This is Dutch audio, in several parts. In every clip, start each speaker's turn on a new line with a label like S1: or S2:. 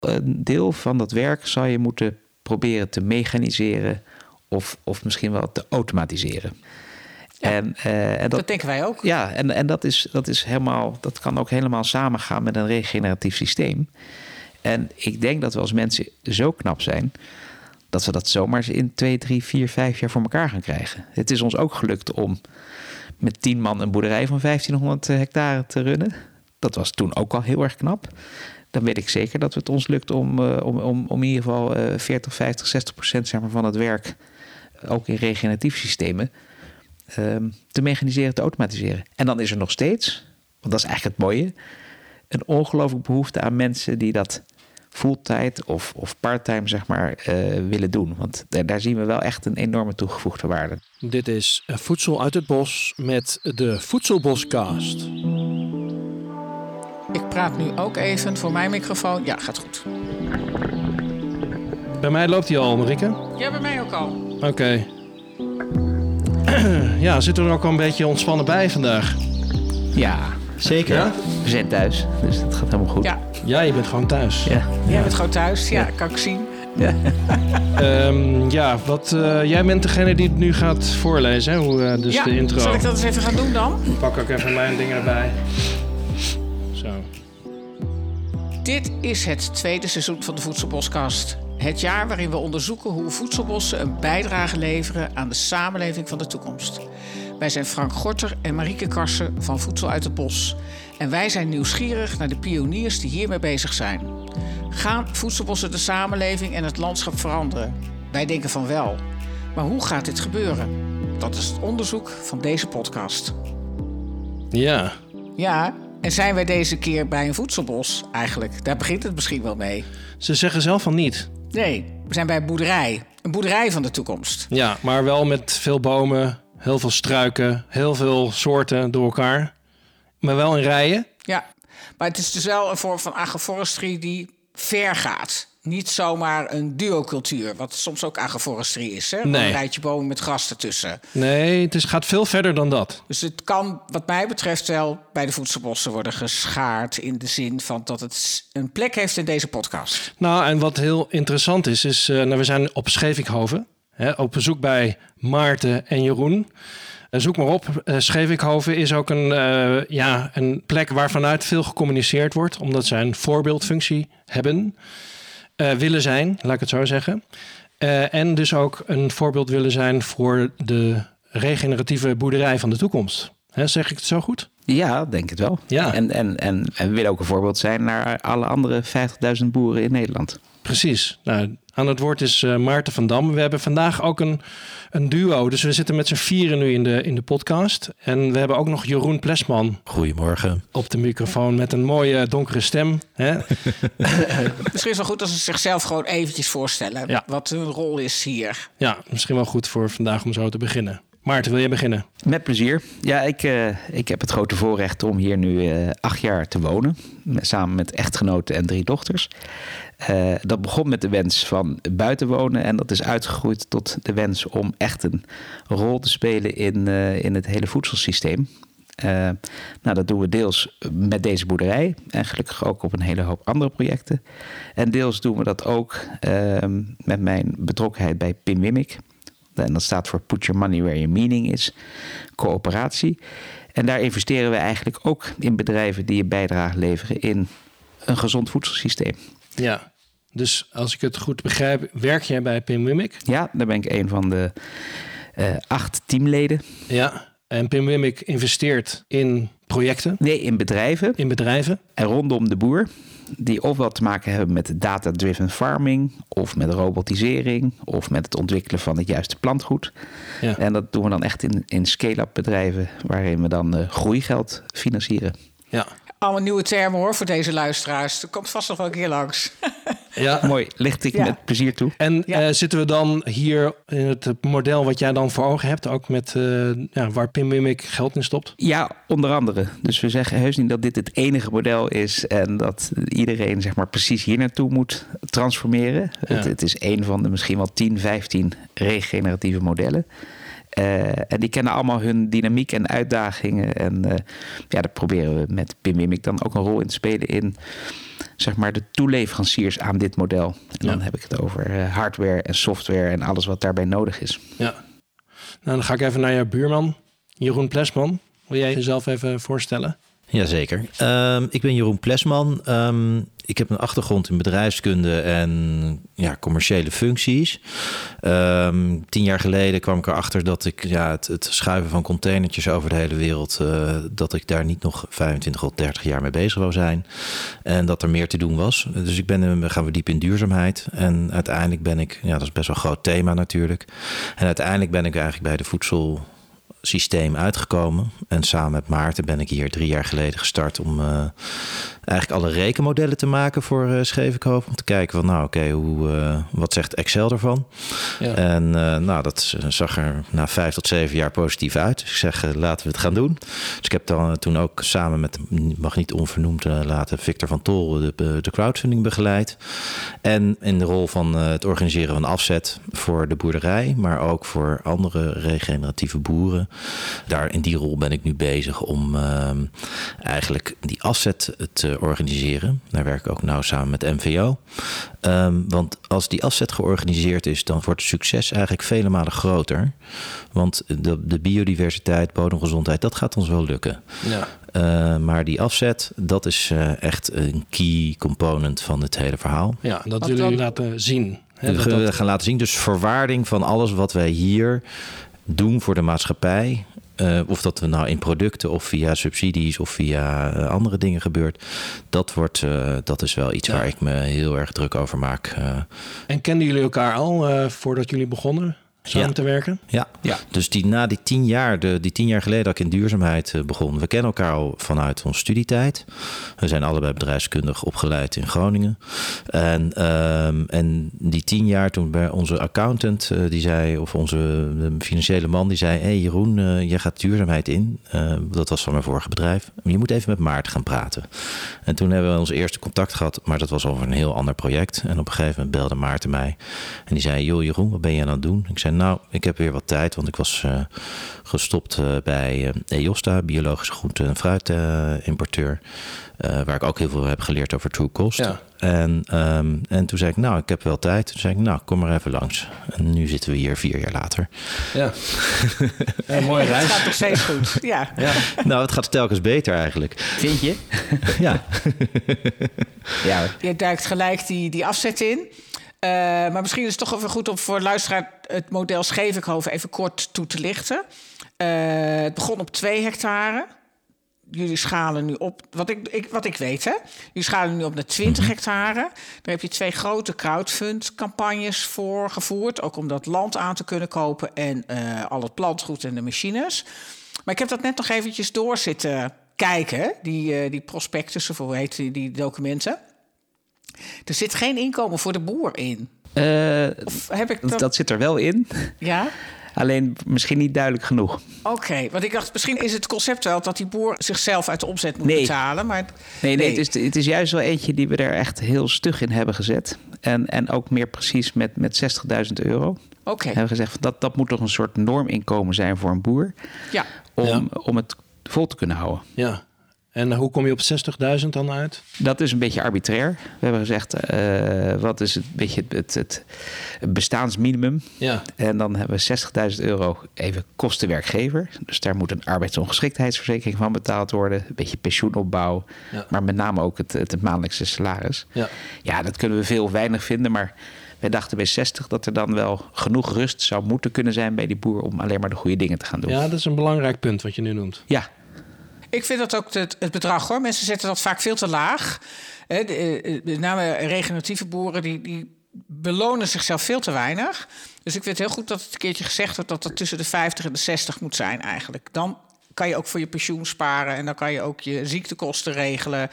S1: Een deel van dat werk zou je moeten proberen te mechaniseren of, of misschien wel te automatiseren.
S2: En, uh, en dat, dat, denken wij ook.
S1: Ja, en, en dat, is, dat, is helemaal, dat kan ook helemaal samengaan met een regeneratief systeem. En ik denk dat we als mensen zo knap zijn dat we dat zomaar in 2, 3, 4, 5 jaar voor elkaar gaan krijgen. Het is ons ook gelukt om met 10 man een boerderij van 1500 hectare te runnen. Dat was toen ook al heel erg knap. Dan weet ik zeker dat het ons lukt om, uh, om, om, om in ieder geval uh, 40, 50, 60 procent zeg maar, van het werk, ook in regeneratieve systemen, uh, te mechaniseren, te automatiseren. En dan is er nog steeds, want dat is eigenlijk het mooie, een ongelooflijk behoefte aan mensen die dat fulltime of, of parttime zeg maar, uh, willen doen. Want daar, daar, zien we wel echt een enorme toegevoegde waarde.
S3: Dit is Voedsel uit het Bos met de Voedselboscast.
S2: Ik praat nu ook even voor mijn microfoon. Ja, gaat goed.
S3: Bij mij loopt hij al, Marike?
S2: Ja, bij mij ook al.
S3: Oké. Okay. ja, zitten we er ook al een beetje ontspannen bij vandaag?
S1: Ja, zeker. Ja? We zijn thuis, dus dat gaat helemaal goed.
S2: Ja,
S3: ja je bent gewoon thuis.
S2: Ja, jij bent gewoon thuis. Ja, kan ik zien. Ja,
S3: um, ja wat, uh, jij bent degene die het nu gaat voorlezen, hè? Hoe, uh, dus
S2: ja,
S3: de intro.
S2: Zal ik dat eens even gaan doen dan?
S3: Ik pak ook even mijn dingen erbij.
S2: Dit is het tweede seizoen van de Voedselboskast. Het jaar waarin we onderzoeken hoe voedselbossen een bijdrage leveren aan de samenleving van de toekomst. Wij zijn Frank Gorter en Marieke Karsen van Voedsel uit het Bos. En wij zijn nieuwsgierig naar de pioniers die hiermee bezig zijn. Gaan voedselbossen de samenleving en het landschap veranderen? Wij denken van wel. Maar hoe gaat dit gebeuren? Dat is het onderzoek van deze podcast.
S3: Ja.
S2: Ja, en zijn wij deze keer bij een voedselbos eigenlijk? Daar begint het misschien wel mee.
S3: Ze zeggen zelf van niet.
S2: Nee, we zijn bij een boerderij. Een boerderij van de toekomst.
S3: Ja, maar wel met veel bomen, heel veel struiken, heel veel soorten door elkaar. Maar wel in rijen.
S2: Ja, maar het is dus wel een vorm van agroforestry die ver gaat. Niet zomaar een duocultuur, wat soms ook agroforestry is. Hè?
S3: Nee.
S2: Een rijtje bomen met gras ertussen.
S3: Nee, het is, gaat veel verder dan dat.
S2: Dus het kan, wat mij betreft, wel bij de voedselbossen worden geschaard... in de zin van dat het een plek heeft in deze podcast.
S3: Nou, en wat heel interessant is, is... Uh, nou, we zijn op Schevikhoven, hè, op bezoek bij Maarten en Jeroen... Uh, zoek maar op. Uh, Schevikhoven is ook een, uh, ja, een plek waar vanuit veel gecommuniceerd wordt, omdat zij een voorbeeldfunctie hebben, willen zijn, laat ik het zo zeggen. en dus ook een voorbeeld willen zijn voor de regeneratieve boerderij van de toekomst. Hè, zeg ik het zo goed?
S1: Ja, denk het wel.
S3: Ja.
S1: En, en, en, en we willen ook een voorbeeld zijn naar alle andere 50.000 boeren in Nederland.
S3: Precies. Nou, aan het woord is uh, Maarten van Dam. We hebben vandaag ook een, een duo. Dus we zitten met z'n vieren nu in de, in de podcast. En we hebben ook nog Jeroen Plesman.
S4: Goedemorgen.
S3: Op de microfoon met een mooie donkere stem. Hè?
S2: misschien is het wel goed als ze zichzelf gewoon eventjes voorstellen.
S3: Ja.
S2: Wat hun rol is hier.
S3: Ja, misschien wel goed voor vandaag om zo te beginnen. Maarten, wil jij beginnen?
S1: Met plezier. Ja, ik, uh, ik heb het grote voorrecht om hier nu uh, acht jaar te wonen. Samen met echtgenoten en drie dochters. Uh, dat begon met de wens van buiten wonen. En dat is uitgegroeid tot de wens om echt een rol te spelen in, in het hele voedselsysteem. nou, dat doen we deels met deze boerderij. En gelukkig ook op een hele hoop andere projecten. En deels doen we dat ook met mijn betrokkenheid bij Pim Wimik. En dat staat voor Put Your Money Where Your Meaning is. Coöperatie. En daar investeren we eigenlijk ook in bedrijven die een bijdrage leveren in een gezond voedselsysteem.
S3: Ja, dus als ik het goed begrijp, werk jij bij Pim Wimik?
S1: Ja, daar ben ik een van de uh, acht teamleden.
S3: Ja, en Pim Wimik investeert in projecten?
S1: Nee, in bedrijven.
S3: In bedrijven.
S1: En rondom de boer die ofwel te maken hebben met data-driven farming, of met robotisering, of met het ontwikkelen van het juiste plantgoed.
S3: Ja.
S1: En dat doen we dan echt in, in scale-up bedrijven, waarin we dan uh, groeigeld financieren.
S3: Ja.
S2: Allemaal nieuwe termen hoor voor deze luisteraars. Er komt vast nog wel een keer langs.
S3: Ja,
S1: mooi. Licht ik
S2: Ja.
S1: met plezier toe.
S3: En
S2: Ja.
S3: eh, zitten we dan hier in het model wat jij dan voor ogen hebt, ook met eh, ja, waar Pim Wimik geld in stopt?
S1: Ja, onder andere. Dus we zeggen heus niet dat dit het enige model is en dat iedereen zeg maar precies hier naartoe moet transformeren.
S3: Ja.
S1: Het, het is een van de misschien wel 10, 15 regeneratieve modellen. Eh, en die kennen allemaal hun dynamiek en uitdagingen. En eh, ja, daar proberen we met Pim dan ook een rol in te spelen in zeg maar de toeleveranciers aan dit model. En dan heb ik het over eh, hardware en software en alles wat daarbij nodig is.
S3: Ja. Nou, dan ga ik even naar je buurman, Jeroen Plesman. Wil jij jezelf even voorstellen?
S4: Jazeker. Um, ik ben Jeroen Plesman. Um, ik heb een achtergrond in bedrijfskunde en ja, commerciële functies. Um, tien jaar geleden kwam ik erachter dat ik ja, het, het schuiven van containertjes over de hele wereld, uh, dat ik daar niet nog 25 of 30 jaar mee bezig wil zijn. En dat er meer te doen was. Dus ik ben we gaan we diep in duurzaamheid. En uiteindelijk ben ik, ja, dat is best wel een groot thema natuurlijk. En uiteindelijk ben ik eigenlijk bij de voedsel systeem uitgekomen. En samen met Maarten ben ik hier drie jaar geleden gestart om uh, eigenlijk alle rekenmodellen te maken voor uh, Schevenkoop. Om te kijken van nou oké, hoe uh, wat zegt Excel ervan? Ja. En nou, dat zag er na vijf tot zeven jaar positief uit. Dus ik zeg, laten we het gaan doen. Dus ik heb dan toen ook samen met, mag niet onvernoemd laten, Victor van Tol de, de crowdfunding begeleid. En in de rol van het organiseren van afzet voor de boerderij, maar ook voor andere regeneratieve boeren. Daar in die rol ben ik nu bezig om uh, eigenlijk die afzet te organiseren. Daar werk ik ook nauw samen met MVO. Um, want als die afzet georganiseerd is, dan wordt het succes eigenlijk vele malen groter. Want de, de biodiversiteit, bodemgezondheid, dat gaat ons wel lukken. Ja. Uh, maar die afzet, dat is uh, echt een key component van het hele verhaal.
S3: Ja, dat willen jullie laten zien.
S4: Hè, dat we gaan laten zien. Dus verwaarding van alles wat wij hier doen voor de maatschappij. Uh, of dat we nou in producten of via subsidies of via uh, andere dingen gebeurt. Dat, wordt, uh, dat is wel iets ja. waar ik me heel erg druk over maak.
S3: En kenden jullie elkaar al voordat jullie begonnen? Samen
S4: ja.
S3: te werken?
S4: Ja. ja, dus die, na die tien jaar, de, die tien jaar geleden dat ik in duurzaamheid uh, begon, we kennen elkaar al vanuit onze studietijd. We zijn allebei bedrijfskundig opgeleid in Groningen. En, um, en die tien jaar toen bij onze accountant, uh, die zei, of onze financiële man, die zei: Hé hey Jeroen, uh, jij gaat duurzaamheid in. dat was van mijn vorige bedrijf. Je moet even met Maarten gaan praten. En toen hebben we ons eerste contact gehad, maar dat was over een heel ander project. En op een gegeven moment belde Maarten mij. En die zei: Joh, Jeroen, wat ben je aan het doen? Ik zei: Nou, ik heb weer wat tijd, want ik was uh, gestopt uh, bij uh, EOSTA, biologische groente- en fruitimporteur. waar ik ook heel veel heb geleerd over true cost. Ja. En, um, en toen zei ik, nou, ik heb wel tijd. Toen zei ik, nou, kom maar even langs. En nu zitten we hier vier jaar later.
S3: Ja, ja mooie reis.
S2: Het gaat nog steeds goed, ja.
S4: ja. Nou, het gaat telkens beter eigenlijk.
S1: Vind je?
S4: ja.
S2: ja. Je duikt gelijk die, die afzet in. Uh, maar misschien is het toch even goed om voor luisteraar het model Schevikhoven even kort toe te lichten. Uh, het begon op 2 hectare. Jullie schalen nu op, wat ik, ik, wat ik weet, hè? Jullie schalen nu op naar 20 hectare. Daar heb je twee grote crowdfund-campagnes voor gevoerd. Ook om dat land aan te kunnen kopen en uh, al het plantgoed en de machines. Maar ik heb dat net nog eventjes door zitten kijken, die, die prospectussen, hoe heet die, die documenten. Er zit geen inkomen voor de boer in.
S1: Uh, of heb ik dat... dat zit er wel in.
S2: Ja?
S1: Alleen misschien niet duidelijk genoeg.
S2: Oké, okay, want ik dacht, misschien is het concept wel dat die boer zichzelf uit de omzet moet
S1: nee.
S2: betalen. Maar
S1: nee, nee, nee. Het, is, het is juist wel eentje die we er echt heel stug in hebben gezet. En, en ook meer precies met, met 60.000 euro.
S2: Oké. Okay.
S1: Hebben we gezegd, dat, dat moet toch een soort norminkomen zijn voor een boer.
S2: Ja.
S1: Om,
S3: ja.
S1: om het vol te kunnen houden.
S3: Ja. En hoe kom je op 60.000 dan uit?
S1: Dat is een beetje arbitrair. We hebben gezegd, uh, wat is het, beetje het, het, het bestaansminimum?
S3: Ja.
S1: En dan hebben we 60.000 euro even kosten werkgever. Dus daar moet een arbeidsongeschiktheidsverzekering van betaald worden. Een beetje pensioenopbouw. Ja. Maar met name ook het, het, het maandelijkse salaris.
S3: Ja.
S1: ja, dat kunnen we veel of weinig vinden. Maar wij dachten bij 60 dat er dan wel genoeg rust zou moeten kunnen zijn bij die boer... om alleen maar de goede dingen te gaan doen.
S3: Ja, dat is een belangrijk punt wat je nu noemt.
S1: Ja,
S2: ik vind dat ook het, bedrag hoor. Mensen zetten dat vaak veel te laag. Met name regeneratieve boeren die, die belonen zichzelf veel te weinig. Dus ik vind het heel goed dat het een keertje gezegd wordt dat dat tussen de 50 en de 60 moet zijn eigenlijk. Dan kan je ook voor je pensioen sparen en dan kan je ook je ziektekosten regelen.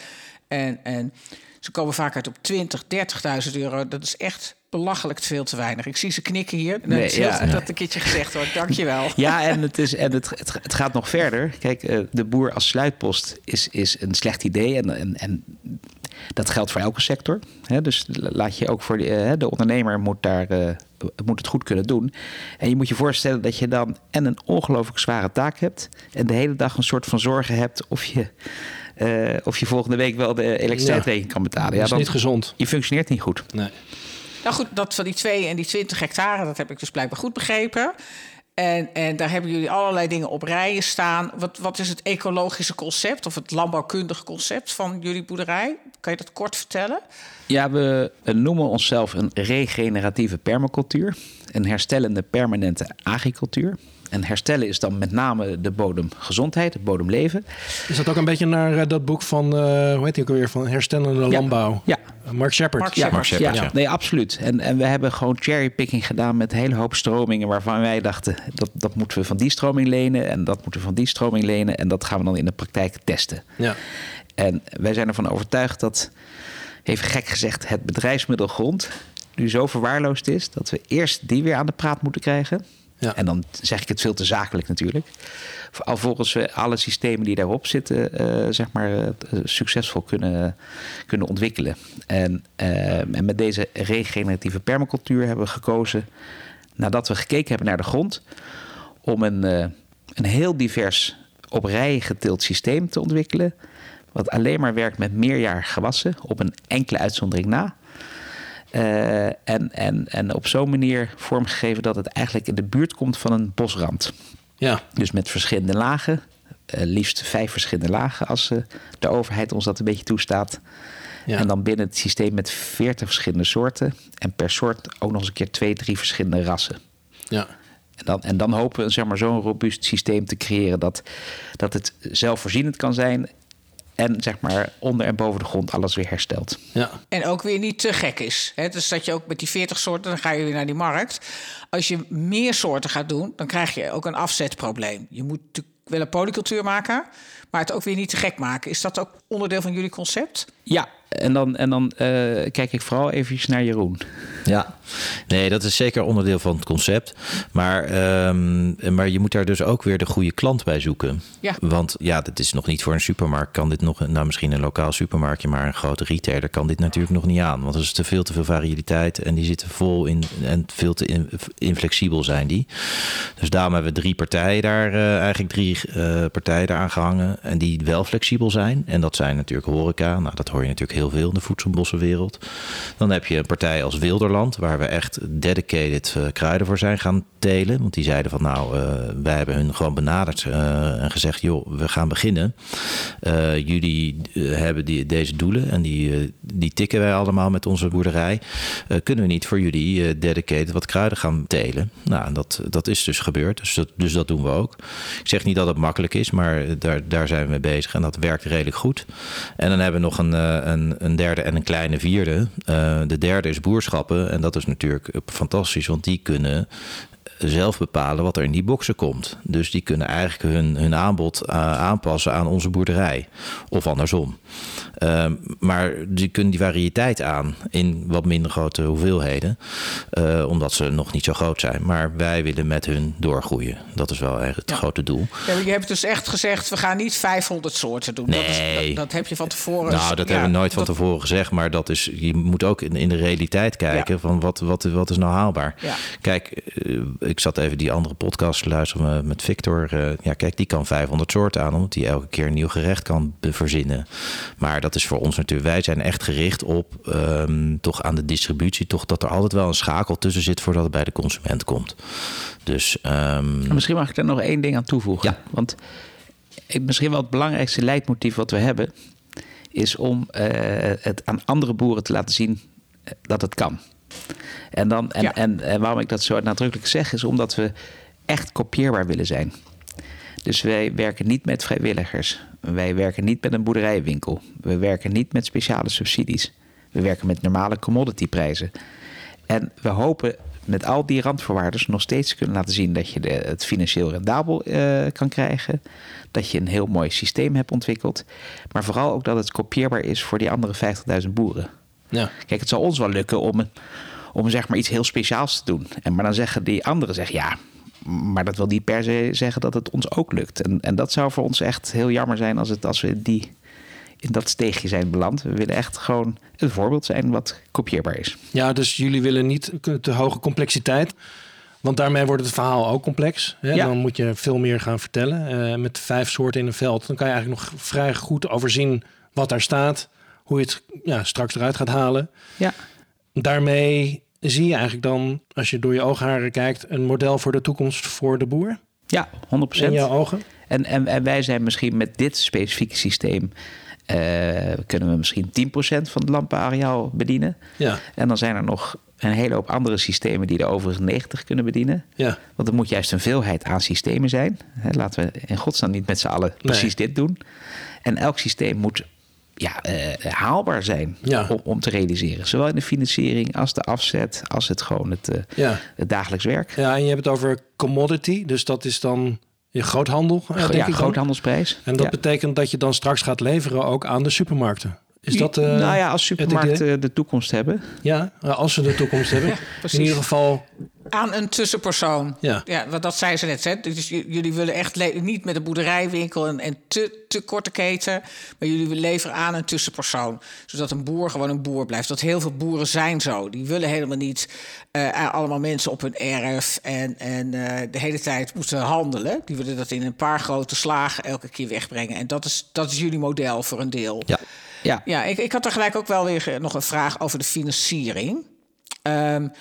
S2: En, en ze komen vaak uit op 20, 30.000 euro. Dat is echt belachelijk veel te weinig. Ik zie ze knikken hier. Nee, is ja. dat een keertje gezegd wordt. Dankjewel.
S1: Ja, en, het, is, en het, het, het gaat nog verder. Kijk, de boer als sluitpost is, is een slecht idee. En, en, en Dat geldt voor elke sector. Hè? Dus laat je ook voor de, de ondernemer moet daar uh, moet het goed kunnen doen. En je moet je voorstellen dat je dan en een ongelooflijk zware taak hebt. En de hele dag een soort van zorgen hebt of je, uh, of je volgende week wel de elektriciteitsrekening kan betalen.
S3: Ja, dat is niet gezond.
S1: Je functioneert niet goed.
S3: Nee.
S2: Nou goed, dat van die 2 en die 20 hectare, dat heb ik dus blijkbaar goed begrepen. En, en daar hebben jullie allerlei dingen op rijen staan. Wat, wat is het ecologische concept of het landbouwkundige concept van jullie boerderij? Kan je dat kort vertellen?
S1: Ja, we noemen onszelf een regeneratieve permacultuur. Een herstellende permanente agricultuur. En herstellen is dan met name de bodemgezondheid, het bodemleven.
S3: Is dat ook een beetje naar eh, dat boek van, uh, hoe heet die ook alweer, van herstellende landbouw?
S1: Ja.
S3: Mark Shepard.
S2: Mark
S1: ja,
S2: Shepard.
S1: ja, ja, nee, absoluut. En, en we hebben gewoon cherrypicking gedaan met een hele hoop stromingen waarvan wij dachten dat, dat moeten we van die stroming lenen en dat moeten we van die stroming lenen en dat gaan we dan in de praktijk testen.
S3: Ja.
S1: En wij zijn ervan overtuigd dat, even gek gezegd, het bedrijfsmiddel grond nu zo verwaarloosd is dat we eerst die weer aan de praat moeten krijgen. En dan zeg ik het veel te zakelijk natuurlijk. Alvorens we alle systemen die daarop zitten, uh, zeg maar, uh, succesvol kunnen, kunnen ontwikkelen. En, uh, en met deze regeneratieve permacultuur hebben we gekozen, nadat we gekeken hebben naar de grond, om een, een heel divers op rijen getild systeem te ontwikkelen. Wat alleen maar werkt met meerjarige gewassen op een enkele uitzondering na. Uh, en, en, en op zo'n manier vormgegeven dat het eigenlijk in de buurt komt van een bosrand.
S3: Ja.
S1: Dus met verschillende lagen, uh, liefst vijf verschillende lagen als uh, de overheid ons dat een beetje toestaat.
S3: Ja.
S1: En dan binnen het systeem met veertig verschillende soorten. En per soort ook nog eens een keer twee, drie verschillende rassen.
S3: Ja.
S1: En dan, en dan hopen we zeg maar, zo'n robuust systeem te creëren dat, dat het zelfvoorzienend kan zijn en zeg maar onder en boven de grond alles weer herstelt.
S3: Ja.
S2: En ook weer niet te gek is. Hè? Dus dat je ook met die 40 soorten, dan ga je weer naar die markt. Als je meer soorten gaat doen, dan krijg je ook een afzetprobleem. Je moet natuurlijk wel een polycultuur maken, maar het ook weer niet te gek maken. Is dat ook onderdeel van jullie concept?
S1: Ja, en dan, en dan uh, kijk ik vooral even naar Jeroen.
S4: Ja, nee, dat is zeker onderdeel van het concept. Maar, um, maar je moet daar dus ook weer de goede klant bij zoeken.
S2: Ja.
S4: Want ja, dat is nog niet voor een supermarkt. Kan dit nog, nou misschien een lokaal supermarktje, maar een grote retailer kan dit natuurlijk nog niet aan. Want er is te veel te veel variëteit en die zitten vol in en veel te in, inflexibel zijn die. Dus daarom hebben we drie partijen daar, uh, eigenlijk drie uh, partijen daar aangehangen. En die wel flexibel zijn. En dat zijn natuurlijk horeca. Nou, dat hoor je natuurlijk heel veel in de voedselbossenwereld. Dan heb je een partij als Wilderland, waar we echt dedicated uh, kruiden voor zijn gaan telen. Want die zeiden van nou, uh, wij hebben hun gewoon benaderd uh, en gezegd, joh, we gaan beginnen. jullie hebben die, deze doelen en die, die tikken wij allemaal met onze boerderij. kunnen we niet voor jullie dedicated wat kruiden gaan telen? Nou, dat, dat is dus gebeurd. Dus dat, dus dat doen we ook. Ik zeg niet dat het makkelijk is, maar daar, daar zijn we mee bezig en dat werkt redelijk goed. En dan hebben we nog een, een, een derde en een kleine vierde. Uh, de derde is boerschappen. En dat is natuurlijk fantastisch, want die kunnen zelf bepalen wat er in die boxen komt. Dus die kunnen eigenlijk hun, hun aanbod uh, aanpassen aan onze boerderij. Of andersom. Uh, maar die kunnen die variëteit aan in wat minder grote hoeveelheden. Uh, omdat ze nog niet zo groot zijn. Maar wij willen met hun doorgroeien. Dat is wel het
S2: Ja.
S4: grote doel.
S2: Ja, je hebt dus echt gezegd, we gaan niet 500 soorten doen. Dat, is-
S4: Nee.
S2: dat, dat heb je van tevoren.
S4: Nou, dat
S2: ja,
S4: hebben we nooit van
S2: dat-
S4: tevoren gezegd. Maar dat is, je moet ook in, in de realiteit kijken van wat, wat, wat is nou haalbaar. Kijk, eh, ik zat even die andere podcast te luisteren met- Victor. Eh, ja, kijk, die kan 500 soorten aan, omdat die elke keer een nieuw gerecht kan verzinnen. Maar dat is voor ons natuurlijk, wij zijn echt gericht op ehm, toch aan de distributie, toch dat er altijd wel een schakel tussen zit voordat het bij de consument komt. Dus ehm,
S1: Misschien mag ik daar nog één ding aan toevoegen.
S4: Ja.
S1: Want misschien wel het belangrijkste leidmotief wat we hebben... is om eh, het aan andere boeren te laten zien eh, dat het kan. En, dan, en,
S2: Ja.
S1: en, en waarom ik dat zo nadrukkelijk zeg... is omdat we echt kopieerbaar willen zijn. Dus wij werken niet met vrijwilligers. Wij werken niet met een boerderijwinkel. We werken niet met speciale subsidies. We werken met normale commodityprijzen. En we hopen met al die randvoorwaarden nog steeds te kunnen laten zien dat je de, het financieel rendabel eh, kan krijgen. Dat je een heel mooi systeem hebt ontwikkeld. Maar vooral ook dat het kopieerbaar is voor die andere 50.000 boeren.
S3: Ja.
S1: Kijk, het zal ons wel lukken om, om zeg maar iets heel speciaals te doen. En, maar dan zeggen die anderen, zeggen, ja, maar dat wil niet per se zeggen dat het ons ook lukt. En, en dat zou voor ons echt heel jammer zijn als, het, als we die, in dat steegje zijn beland. We willen echt gewoon een voorbeeld zijn wat kopieerbaar is.
S3: Ja, dus jullie willen niet te hoge complexiteit. Want daarmee wordt het verhaal ook complex. Hè?
S1: Ja.
S3: Dan moet je veel meer gaan vertellen. Uh, met vijf soorten in een veld. Dan kan je eigenlijk nog vrij goed overzien wat daar staat. Hoe je het ja, straks eruit gaat halen.
S1: Ja.
S3: Daarmee zie je eigenlijk dan, als je door je oogharen kijkt, een model voor de toekomst voor de boer.
S1: Ja, 100%.
S3: In jouw ogen.
S1: En, en, en wij zijn misschien met dit specifieke systeem uh, kunnen we misschien 10% van het lampenareaal bedienen.
S3: Ja.
S1: En dan zijn er nog een hele hoop andere systemen die de overige 90 kunnen bedienen.
S3: Ja.
S1: Want er moet juist een veelheid aan systemen zijn. Laten we in godsnaam niet met z'n allen precies dit doen. En elk systeem moet ja, uh, haalbaar zijn
S3: ja.
S1: om, om, te realiseren. Zowel in de financiering als de afzet, als het gewoon het, uh,
S3: ja.
S1: het dagelijks werk.
S3: Ja, en je hebt het over commodity, dus dat is dan je groothandel. Uh, denk
S1: ja,
S3: ik
S1: groothandelsprijs.
S3: En dat
S1: ja.
S3: betekent dat je dan straks gaat leveren ook aan de supermarkten. Is dat, uh,
S1: nou ja, als supermarkten de toekomst hebben.
S3: Ja, als ze de toekomst hebben. in ieder geval
S2: aan een tussenpersoon.
S3: Ja.
S2: ja, want dat zei ze net. Hè? Dus jullie willen echt niet met een boerderijwinkel en, en te, te korte keten. Maar jullie willen leveren aan een tussenpersoon. Zodat een boer gewoon een boer blijft. Dat heel veel boeren zijn zo. Die willen helemaal niet uh, allemaal mensen op hun erf en, en uh, de hele tijd moeten handelen. Die willen dat in een paar grote slagen elke keer wegbrengen. En dat is, dat is jullie model voor een deel.
S1: Ja. Ja,
S2: ja ik, ik had er gelijk ook wel weer nog een vraag over de financiering. Um,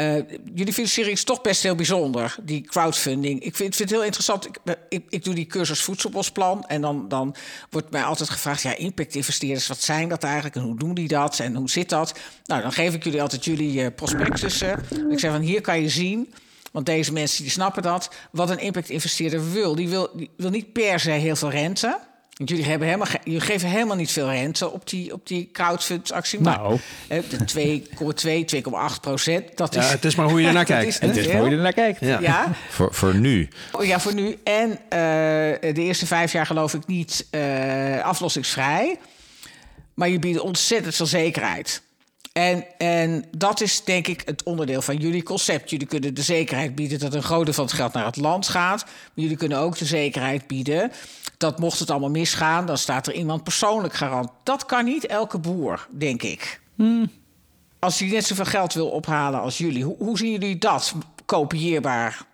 S2: uh, jullie financiering is toch best heel bijzonder, die crowdfunding. Ik vind, het heel interessant. Ik, ik, ik, doe die cursus voedselbosplan. En dan, dan wordt mij altijd gevraagd: ja, impact-investeerders, wat zijn dat eigenlijk? En hoe doen die dat? En hoe zit dat? Nou, dan geef ik jullie altijd jullie uh, prospectussen. Ik zeg van hier kan je zien. Want deze mensen die snappen dat. Wat een impact-investeerder wil. Die wil, die wil niet per se heel veel rente. Want jullie, hebben helemaal, jullie geven helemaal niet veel rente op die, op die crowdfund-actie.
S1: Nou.
S2: De 2,2, 2,8 procent. Dat is,
S3: ja, het is maar hoe je er naar kijkt.
S1: Het is maar hoe je er naar kijkt.
S2: Ja. ja.
S4: Voor, voor nu.
S2: Oh, ja, voor nu. En uh, de eerste vijf jaar geloof ik niet uh, aflossingsvrij. Maar je biedt ontzettend veel zekerheid. En, en dat is denk ik het onderdeel van jullie concept. Jullie kunnen de zekerheid bieden dat een groot deel van het geld naar het land gaat. Maar jullie kunnen ook de zekerheid bieden dat mocht het allemaal misgaan, dan staat er iemand persoonlijk garant. Dat kan niet elke boer, denk ik.
S1: Hmm.
S2: Als hij net zoveel geld wil ophalen als jullie, hoe, hoe zien jullie dat kopieerbaar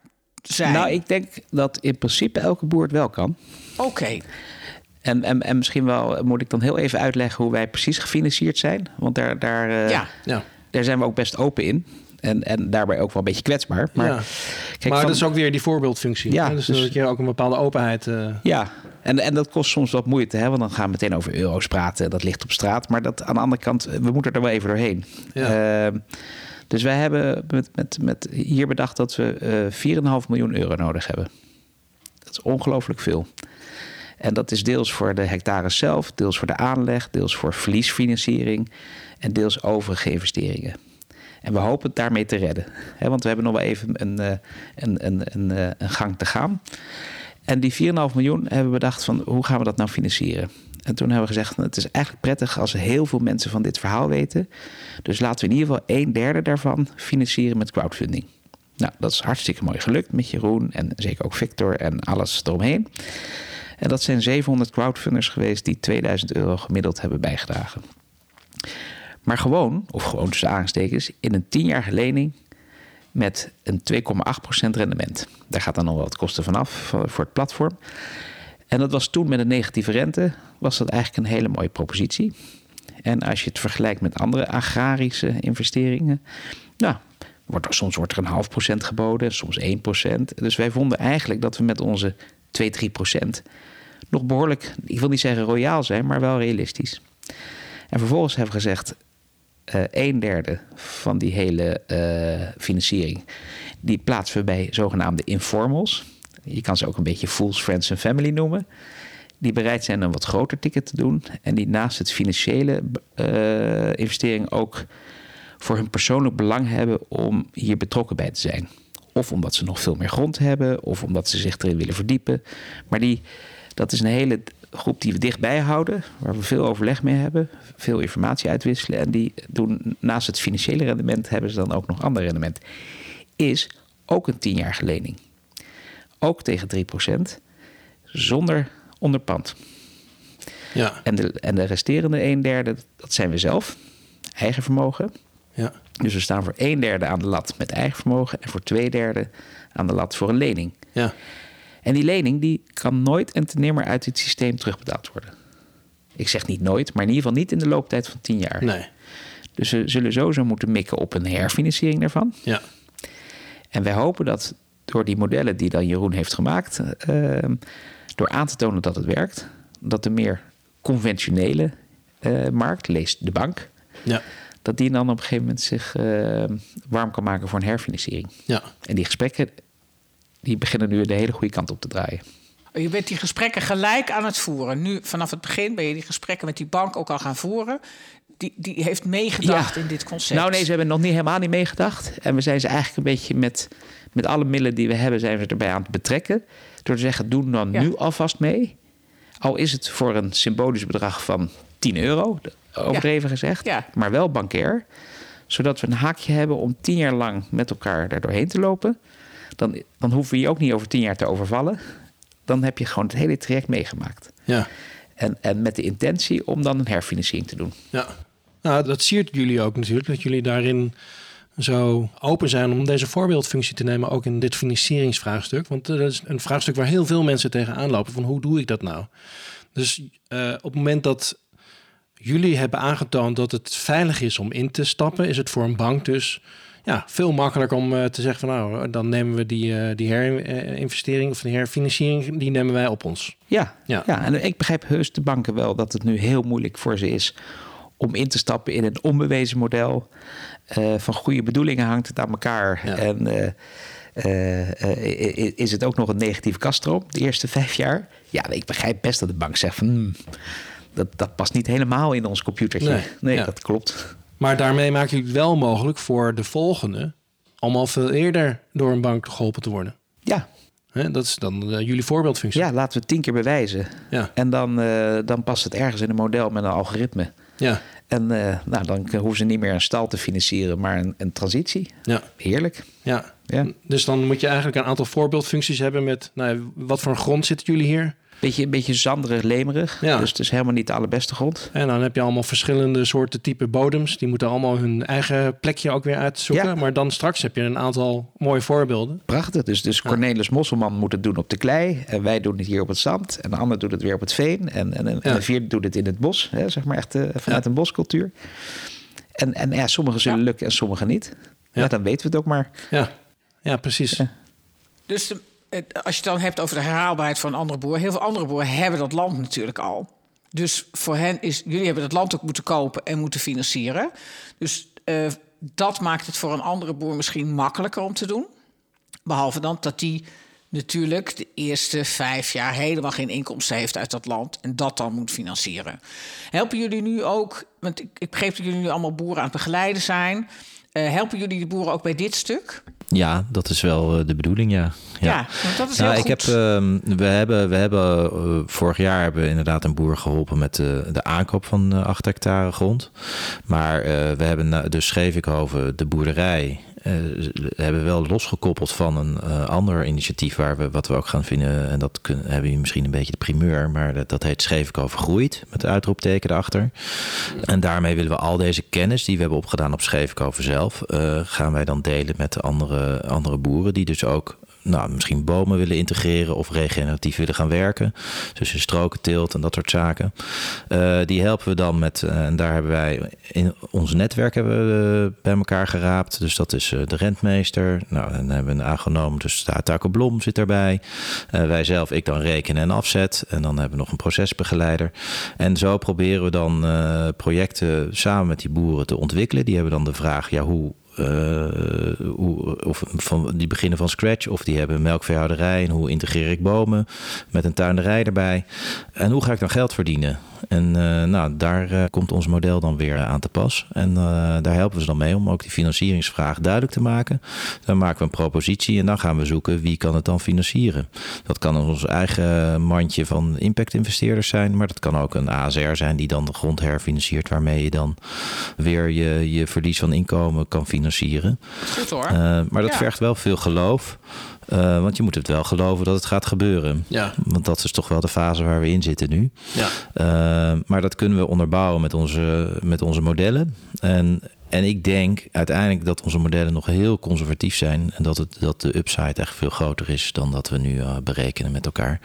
S2: zijn?
S1: Nou, ik denk dat in principe elke boer het wel kan.
S2: Oké. Okay.
S1: En, en, en misschien wel moet ik dan heel even uitleggen hoe wij precies gefinancierd zijn. Want daar, daar, uh,
S2: ja.
S3: Ja.
S1: daar zijn we ook best open in. En, en daarbij ook wel een beetje kwetsbaar. Maar,
S3: ja.
S1: kijk,
S3: maar
S1: van,
S3: dat is ook weer die voorbeeldfunctie.
S1: Ja,
S3: hè? Dus,
S1: dus-
S3: dat je ook een bepaalde openheid... Uh...
S1: Ja, en, en dat kost soms wat moeite. Hè? Want dan gaan we meteen over euro's praten. Dat ligt op straat. Maar dat, aan de andere kant, we moeten er wel even doorheen.
S3: Ja.
S1: Uh, dus wij hebben met, met, met hier bedacht dat we uh, 4,5 miljoen euro nodig hebben. Dat is ongelooflijk veel. En dat is deels voor de hectares zelf, deels voor de aanleg, deels voor verliesfinanciering en deels overige investeringen. En we hopen het daarmee te redden. Want we hebben nog wel even een, eh, een, een, een, een gang te gaan. En die 4,5 miljoen hebben we bedacht van hoe gaan we dat nou financieren? En toen hebben we gezegd, het is eigenlijk prettig als heel veel mensen van dit verhaal weten. Dus laten we in ieder geval een derde daarvan financieren met crowdfunding. Nou, dat is hartstikke mooi gelukt met Jeroen en zeker ook Victor en alles eromheen. En dat zijn 700 crowdfunders geweest die 2000 euro gemiddeld hebben bijgedragen. Maar gewoon, of gewoon tussen aanstekens, in een 10-jarige lening met een 2,8% rendement. Daar gaat dan nog wel wat kosten vanaf voor het platform. En dat was toen met een negatieve rente, was dat eigenlijk een hele mooie propositie. En als je het vergelijkt met andere agrarische investeringen, nou, wordt er, soms wordt er een half procent geboden, soms 1 procent. Dus wij vonden eigenlijk dat we met onze 2, 3 procent nog behoorlijk, ik wil niet zeggen royaal zijn, maar wel realistisch. En vervolgens hebben we gezegd, uh, een derde van die hele uh, financiering, die plaatsen we bij zogenaamde informals. Je kan ze ook een beetje fools, friends en family noemen. Die bereid zijn een wat groter ticket te doen. En die naast het financiële uh, investering ook voor hun persoonlijk belang hebben om hier betrokken bij te zijn. Of omdat ze nog veel meer grond hebben, of omdat ze zich erin willen verdiepen. Maar die, dat is een hele groep die we dichtbij houden, waar we veel overleg mee hebben, veel informatie uitwisselen. En die doen naast het financiële rendement, hebben ze dan ook nog ander rendement. Is ook een tienjarige lening. Ook tegen 3%, zonder onderpand.
S3: Ja.
S1: En, de, en de resterende een derde, dat zijn we zelf. Eigen vermogen.
S3: Ja.
S1: Dus we staan voor een derde aan de lat met eigen vermogen en voor twee derde aan de lat voor een lening.
S3: Ja.
S1: En die lening die kan nooit en ten nimmer uit dit systeem terugbetaald worden. Ik zeg niet nooit, maar in ieder geval niet in de looptijd van 10 jaar.
S3: Nee.
S1: Dus we zullen sowieso moeten mikken op een herfinanciering daarvan.
S3: Ja.
S1: En wij hopen dat door die modellen die dan Jeroen heeft gemaakt, uh, door aan te tonen dat het werkt, dat de meer conventionele uh, markt, leest de bank,
S3: Ja.
S1: Dat die dan op een gegeven moment zich uh, warm kan maken voor een herfinanciering.
S3: Ja.
S1: En die gesprekken die beginnen nu de hele goede kant op te draaien.
S2: Je bent die gesprekken gelijk aan het voeren. Nu, vanaf het begin ben je die gesprekken met die bank ook al gaan voeren. Die, die heeft meegedacht
S1: Ja.
S2: in dit concept.
S1: Nou nee, ze hebben nog niet helemaal niet meegedacht. En we zijn ze eigenlijk een beetje met, met alle middelen die we hebben, zijn we erbij aan het betrekken. Door te zeggen, doe dan
S2: Ja.
S1: nu alvast mee. Al is het voor een symbolisch bedrag van 10 euro, overdreven gezegd.
S2: Ja.
S1: Maar wel bankair. Zodat we een haakje hebben om tien jaar lang met elkaar er doorheen te lopen. Dan, dan hoeven we je ook niet over tien jaar te overvallen. Dan heb je gewoon het hele traject meegemaakt.
S3: Ja.
S1: En, en met de intentie om dan een herfinanciering te doen.
S3: Ja. Nou, dat siert jullie ook natuurlijk. Dat jullie daarin zo open zijn om deze voorbeeldfunctie te nemen, ook in dit financieringsvraagstuk. Want dat is een vraagstuk waar heel veel mensen tegenaan lopen. Van hoe doe ik dat nou? Dus uh, op het moment dat jullie hebben aangetoond dat het veilig is om in te stappen, is het voor een bank dus ja, veel makkelijker om uh, te zeggen van nou, dan nemen we die, uh, die herinvestering of die herfinanciering, die nemen wij op ons.
S1: Ja,
S3: Ja.
S1: ja. en ik begrijp heus de banken wel dat het nu heel moeilijk voor ze is om in te stappen in een onbewezen model. Uh, van goede bedoelingen hangt het aan elkaar.
S3: Ja.
S1: En uh, is het ook nog een negatieve kaststroom de eerste vijf jaar? Ja, ik begrijp best dat de bank zegt van hmm, dat, dat past niet helemaal in ons computertje.
S3: Nee,
S1: Nee,
S3: ja.
S1: dat klopt.
S3: Maar daarmee maak je het wel mogelijk voor de volgende om al veel eerder door een bank geholpen te worden.
S1: Ja,
S3: dat is dan uh, jullie voorbeeldfunctie.
S1: ja laten we het tien keer bewijzen.
S3: Ja.
S1: En dan, uh, dan past het ergens in een model met een algoritme.
S3: Ja.
S1: En uh, nou, dan hoeven ze niet meer een stal te financieren, maar een, een transitie.
S3: Ja.
S1: Heerlijk.
S3: Ja.
S1: Ja.
S3: Dus dan moet je eigenlijk een aantal voorbeeldfuncties hebben met, nou, wat voor een grond zitten jullie hier?
S1: Beetje, een beetje zanderig, lemerig.
S3: Ja.
S1: Dus het is helemaal niet de allerbeste grond.
S3: En dan heb je allemaal verschillende soorten type bodems. Die moeten allemaal hun eigen plekje ook weer uitzoeken.
S1: Ja.
S3: Maar dan straks heb je een aantal mooie voorbeelden.
S1: Prachtig. Dus, dus Cornelis Mosselman moet het doen op de klei. En wij doen het hier op het zand. En de ander doet het weer op het veen. En, en, en
S3: Ja.
S1: de vierde doet het in het bos. Hè, zeg maar echt eh, vanuit
S3: Ja.
S1: een boscultuur. En, en ja, sommige zullen
S2: Ja.
S1: lukken en sommige niet. Ja.
S3: Ja.
S1: dan weten we het ook maar.
S3: Ja, ja precies.
S1: Ja.
S2: Dus de- als je het dan hebt over de herhaalbaarheid van andere boeren... heel veel andere boeren hebben dat land natuurlijk al. Dus voor hen is... jullie hebben dat land ook moeten kopen en moeten financieren. Dus eh, dat maakt het voor een andere boer misschien makkelijker om te doen. Behalve dan dat die natuurlijk de eerste vijf jaar helemaal geen inkomsten heeft uit dat land en dat dan moet financieren. Helpen jullie nu ook, want ik, ik begreep dat jullie nu allemaal boeren aan het begeleiden zijn. Eh, helpen jullie de boeren ook bij dit stuk?
S4: Ja, dat is wel eh, de bedoeling, ja.
S2: Ja, want dat is
S4: Nou,
S2: heel
S4: ik
S2: goed.
S4: heb, ehm, we hebben, we hebben eh, vorig jaar hebben we inderdaad een boer geholpen met de, de aankoop van eh 8 hectare grond. Maar eh, we hebben dus Schevikhoven, de boerderij, eh, hebben we wel losgekoppeld van een eh, ander initiatief waar we wat we ook gaan vinden. En dat kun, hebben jullie misschien een beetje de primeur, maar dat, heet Schevikhoven groeit met de uitroepteken erachter. En daarmee willen we al deze kennis die we hebben opgedaan op Schevikhoven zelf, eh, gaan wij dan delen met de andere, andere boeren die dus ook nou, misschien bomen willen integreren of regeneratief willen gaan werken. Dus in strokenteelt en dat soort zaken. Eh, die helpen we dan met, eh, en daar hebben wij in ons netwerk hebben we, eh, bij elkaar geraapt. Dus dat is de rentmeester. Nou, dan hebben we een agronoom, dus de Blom zit daarbij. Wij zelf, ik dan rekenen en afzet. En dan hebben we nog een procesbegeleider. En zo proberen we dan projecten samen met die boeren te ontwikkelen. Die hebben dan de vraag, ja, hoe hoe, of van, die beginnen van scratch of die hebben een melkveehouderij en hoe integreer ik bomen met een tuinderij erbij? En hoe ga ik dan geld verdienen? En eh, nou daar eh, komt ons model dan weer aan te pas. En eh, daar helpen we ze dan mee om ook die financieringsvraag duidelijk te maken. Dan maken we een propositie en dan gaan we zoeken wie kan het dan financieren. Dat kan ons eigen mandje van impact investeerders zijn maar dat kan ook een ASR zijn die dan de grond herfinanciert waarmee je dan weer je, je verlies van inkomen kan financieren financieren.
S2: Goed hoor.
S4: Uh, maar dat
S2: Ja.
S4: vergt wel veel geloof. Uh, want je moet het wel geloven dat het gaat gebeuren.
S3: Ja.
S4: Want dat is toch wel de fase waar we in zitten nu.
S3: Ja.
S4: Uh, maar dat kunnen we onderbouwen met onze, met onze modellen. En, en ik denk uiteindelijk dat onze modellen nog heel conservatief zijn. En dat, het, dat de upside echt veel groter is dan dat we nu uh, berekenen met elkaar.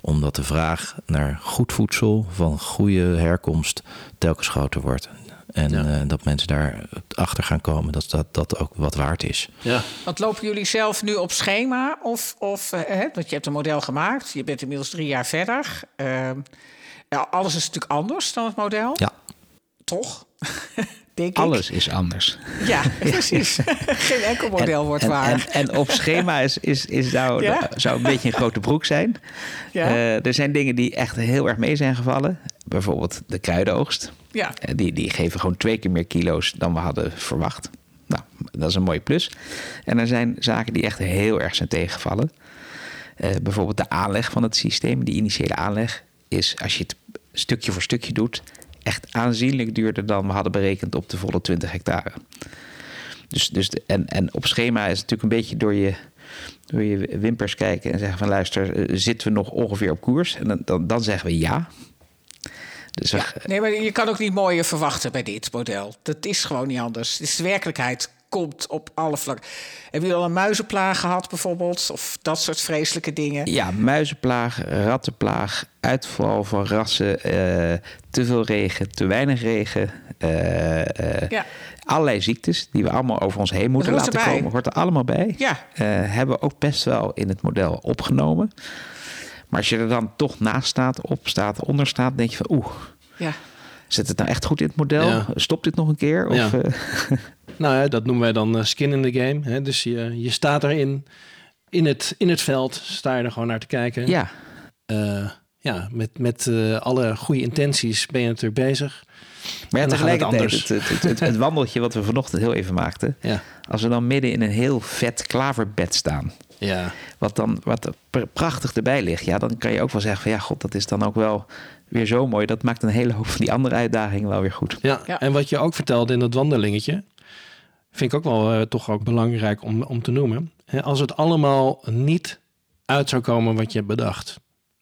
S4: Omdat de vraag naar goed voedsel van goede herkomst telkens groter wordt. En
S3: Ja.
S4: uh, dat mensen daar achter gaan komen dat, dat dat ook wat waard is.
S3: Ja.
S2: Want lopen jullie zelf nu op schema? Of, of eh, hè, want je hebt een model gemaakt. Je bent inmiddels drie jaar verder. Ehm, ja, alles is natuurlijk anders dan het model.
S4: Ja.
S2: Toch? Denk ik.
S1: Alles is anders.
S2: Ja, precies. Geen enkel model wordt
S1: en,
S2: waar.
S1: En, en op schema is, is, is nou,
S2: Ja.
S1: zou een beetje een grote broek zijn.
S2: Ja.
S1: Eh, er zijn dingen die echt heel erg mee zijn gevallen. Bijvoorbeeld de kruidenoogst.
S2: ja.
S1: Eh, Die, die geven gewoon twee keer meer kilo's dan we hadden verwacht. Nou, dat is een mooie plus. En er zijn zaken die echt heel erg zijn tegengevallen. Eh, bijvoorbeeld de aanleg van het systeem, die initiële aanleg, is als je het stukje voor stukje doet, echt aanzienlijk duurder dan we hadden berekend op de volle 20 hectare. Dus, dus de- en, en op schema is het natuurlijk een beetje door je, door je wimpers kijken en zeggen van luister, eh, zitten we nog ongeveer op koers? En dan, dan, dan zeggen we ja. Dus
S2: Ja. Nee, maar je kan ook niet mooier verwachten bij dit model. Dat is gewoon niet anders. Dus de werkelijkheid komt op alle vlakken. Hebben jullie al een muizenplaag gehad bijvoorbeeld? Of dat soort vreselijke dingen?
S1: Ja, muizenplaag, rattenplaag, uitval van rassen, eh, te veel regen, te weinig regen. eh, eh,
S2: Ja.
S1: Allerlei ziektes die we allemaal over ons heen moeten laten
S2: erbij.
S1: komen. Hoort er allemaal bij.
S2: Ja.
S1: Hebben we ook best wel in het model opgenomen. Maar als je er dan toch naast staat, op staat, onder staat, denk je van oeh,
S2: Ja.
S1: Zit het nou echt goed in het model?
S3: Ja.
S1: Stopt dit nog een keer? Of,
S3: Ja.
S1: eh,
S3: Nou ja, dat noemen wij dan eh, skin in the game. Hè? Dus je, je staat erin, in het, in het veld, sta je er gewoon naar te kijken.
S1: ja.
S3: Eh, ja, met, met alle goede intenties ben je natuurlijk bezig.
S1: Maar ja,
S3: het
S1: tegelijkertijd,
S3: anders.
S1: het, het, het, het wandeltje wat we vanochtend heel even maakten.
S3: Ja.
S1: Als we dan midden in een heel vet klaverbed staan.
S3: Ja.
S1: Wat dan wat er pr- prachtig erbij ligt. Ja, dan kan je ook wel zeggen van ja, god, dat is dan ook wel weer zo mooi. Dat maakt een hele hoop van die andere uitdagingen wel weer goed.
S3: Ja.
S2: Ja.
S3: en wat je ook vertelde in dat wandelingetje, vind ik ook wel eh, toch ook belangrijk om, om te noemen. Hè, Als het allemaal niet uit zou komen wat je hebt bedacht,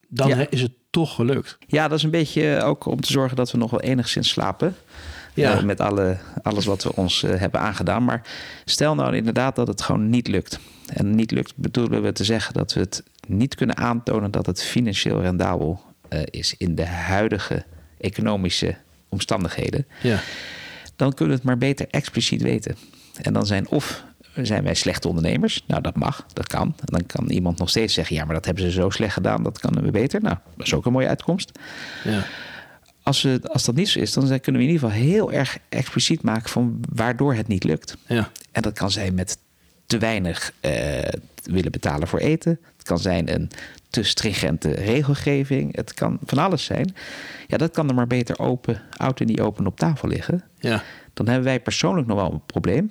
S3: dan
S1: Ja.
S3: is het toch gelukt.
S1: Ja, dat is een beetje ook om te zorgen dat we nog wel enigszins slapen.
S3: Ja.
S1: Eh, met alle, alles wat we ons eh, hebben aangedaan. Maar stel nou inderdaad dat het gewoon niet lukt. En niet lukt bedoelen we te zeggen dat we het niet kunnen aantonen dat het financieel rendabel eh, is in de huidige economische omstandigheden.
S3: Ja.
S1: dan kunnen we het maar beter expliciet weten. En dan zijn of zijn wij slechte ondernemers. Nou, dat mag, dat kan. En dan kan iemand nog steeds zeggen: ja, maar dat hebben ze zo slecht gedaan, dat kunnen we beter. Nou, dat is ook een mooie uitkomst.
S3: Ja.
S1: Als, we, als dat niet zo is, dan kunnen we in ieder geval heel erg expliciet maken van waardoor het niet lukt.
S3: Ja.
S1: En dat kan zijn met te weinig eh, willen betalen voor eten. Het kan zijn een te stringente regelgeving. Het kan van alles zijn. Ja, dat kan er maar beter open, oud en niet open op tafel liggen.
S3: Ja.
S1: Dan hebben wij persoonlijk nog wel een probleem.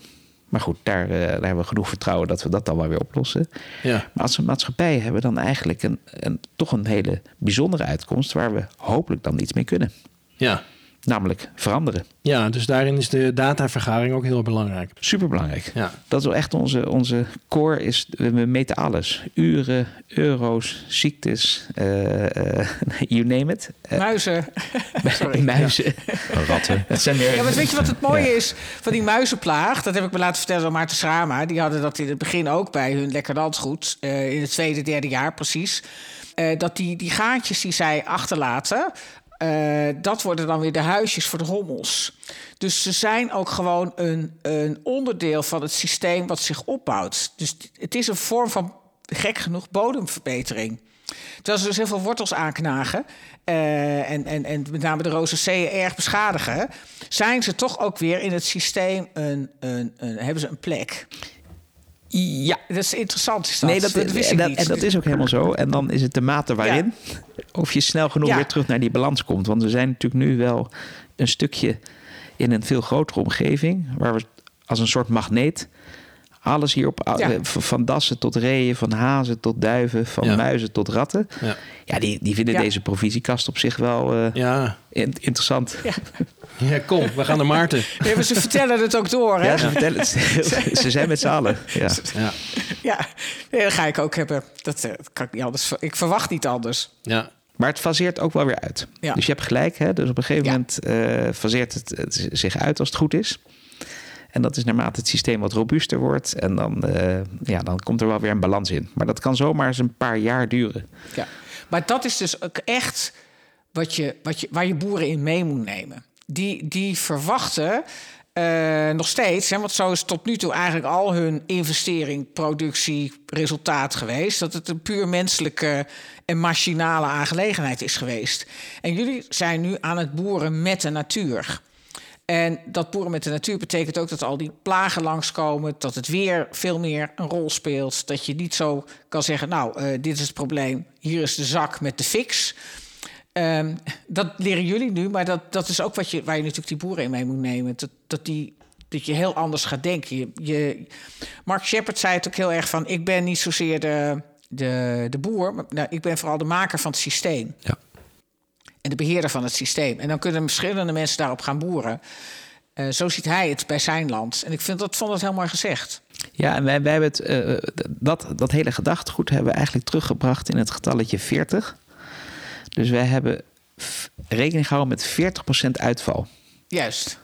S1: Maar goed, daar, eh, daar hebben we genoeg vertrouwen dat we dat dan wel weer oplossen.
S3: Ja.
S1: Maar als we maatschappij hebben, dan eigenlijk een, een, toch een hele bijzondere uitkomst waar we hopelijk dan iets mee kunnen.
S3: Ja.
S1: Namelijk veranderen.
S3: Ja, dus daarin is de datavergaring ook heel belangrijk.
S1: Superbelangrijk.
S3: Ja.
S1: Dat is wel echt onze, onze core. Is, we meten alles. Uren, euro's, ziektes, eh, eh, you name it. Eh,
S2: Muizen. Sorry.
S1: muizen.
S4: Ratten.
S1: Het zijn
S2: Ja, maar weet je wat het mooie is van die muizenplaag? Dat heb ik me laten vertellen door Maarten Schrama. Die hadden dat in het begin ook bij hun lekker landgoed. eh, in het tweede, derde jaar precies. Eh, dat die, die gaatjes die zij achterlaten... eh, dat worden dan weer de huisjes voor de hommels. Dus ze zijn ook gewoon een, een onderdeel van het systeem wat zich opbouwt. Dus het is een vorm van, gek genoeg, bodemverbetering. Terwijl ze dus heel veel wortels aanknagen eh, en, en, en met name de rosaceeën erg beschadigen, zijn ze toch ook weer in het systeem een, een, een, hebben ze een plek.
S1: ja.
S2: Dat is interessant. Is dat?
S1: Nee, dat,
S2: wist ik
S1: en, dat,
S2: niet.
S1: en dat is ook helemaal zo. En dan is het de mate waarin. Of je snel genoeg
S2: Ja.
S1: weer terug naar die balans komt. Want we zijn natuurlijk nu wel een stukje in een veel grotere omgeving. Waar we als een soort magneet Alles hierop,
S2: Ja.
S1: eh, van dassen tot reeën, van hazen tot duiven, van
S3: Ja.
S1: muizen tot ratten.
S3: Ja.
S1: Ja, die, die vinden
S2: Ja.
S1: deze provisiekast op zich wel eh,
S3: Ja.
S1: in- interessant. Ja,
S3: ja, kom, we gaan naar Maarten.
S2: Ja, maar ze vertellen het ook door, hè?
S1: ze vertellen het. ze zijn met z'n allen. Ja.
S3: Ja.
S2: Ja, nee, dat ga ik ook hebben. Dat, eh, kan ik niet anders. Ik verwacht niet anders.
S3: Ja.
S1: Maar het faseert ook wel weer uit.
S2: Ja.
S1: Dus je hebt gelijk. Hè? Dus op een gegeven
S2: Ja.
S1: moment eh faseert het, het zich uit als het goed is. En dat is naarmate het systeem wat robuuster wordt. En dan, eh, ja, dan komt er wel weer een balans in. Maar dat kan zomaar eens een paar jaar duren.
S2: Ja. Maar dat is dus ook echt wat je, wat je, waar je boeren in mee moet nemen. Die, die verwachten eh, nog steeds, hè, want zo is tot nu toe eigenlijk al hun investering, productie, resultaat geweest. Dat het een puur menselijke en machinale aangelegenheid is geweest. En jullie zijn nu aan het boeren met de natuur. En dat boeren met de natuur betekent ook dat al die plagen langskomen, dat het weer veel meer een rol speelt. Dat je niet zo kan zeggen, nou, eh, dit is het probleem, hier is de zak met de fix. Ehm, dat leren jullie nu, maar dat, dat is ook wat je, waar je natuurlijk die boeren in mee moet nemen. Dat, dat, die, dat je heel anders gaat denken. Je, je, Mark Shepard zei het ook heel erg van, ik ben niet zozeer de, de, de boer, maar nou, ik ben vooral de maker van het systeem
S4: Ja.
S2: en de beheerder van het systeem. En dan kunnen verschillende mensen daarop gaan boeren. Eh, zo ziet hij het bij zijn land. En ik vind dat, vond dat heel mooi gezegd.
S1: Ja, en wij, wij hebben het, eh, dat, dat hele gedachtegoed hebben we eigenlijk teruggebracht in het getalletje 40. Dus wij hebben rekening gehouden met 40% uitval.
S2: Juist.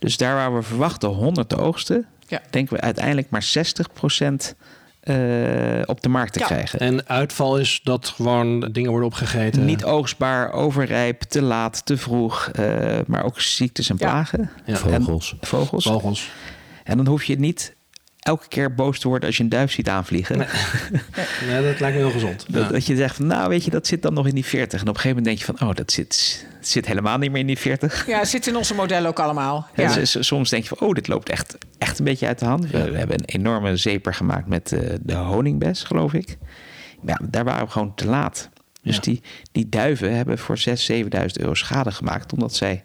S1: Dus daar waar we verwachten 100 te oogsten,
S2: Ja.
S1: denken we uiteindelijk maar 60% eh, op de markt te
S2: Ja.
S1: krijgen.
S3: En uitval is dat gewoon dingen worden opgegeten.
S1: Niet oogstbaar, overrijp, te laat, te vroeg, eh, maar ook ziektes en
S2: Ja.
S1: plagen.
S3: Ja.
S4: Vogels.
S1: En, vogels.
S3: vogels.
S1: En dan hoef je niet elke keer boos te worden als je een duif ziet aanvliegen.
S3: Nee, dat lijkt me heel gezond.
S1: Dat,
S3: Ja.
S1: dat je zegt van, nou weet je, dat zit dan nog in die 40. En op een gegeven moment denk je van, oh, dat zit, zit helemaal niet meer in die 40.
S2: Ja, het zit in onze modellen ook allemaal. Ja.
S1: soms denk je van, oh, dit loopt echt, echt een beetje uit de hand. We, we hebben een enorme zeper gemaakt met eh, de honingbes, geloof ik. Ja, daar waren we gewoon te laat. Dus
S3: Ja.
S1: die, die duiven hebben voor 6.000, 7.000 euro schade gemaakt... omdat zij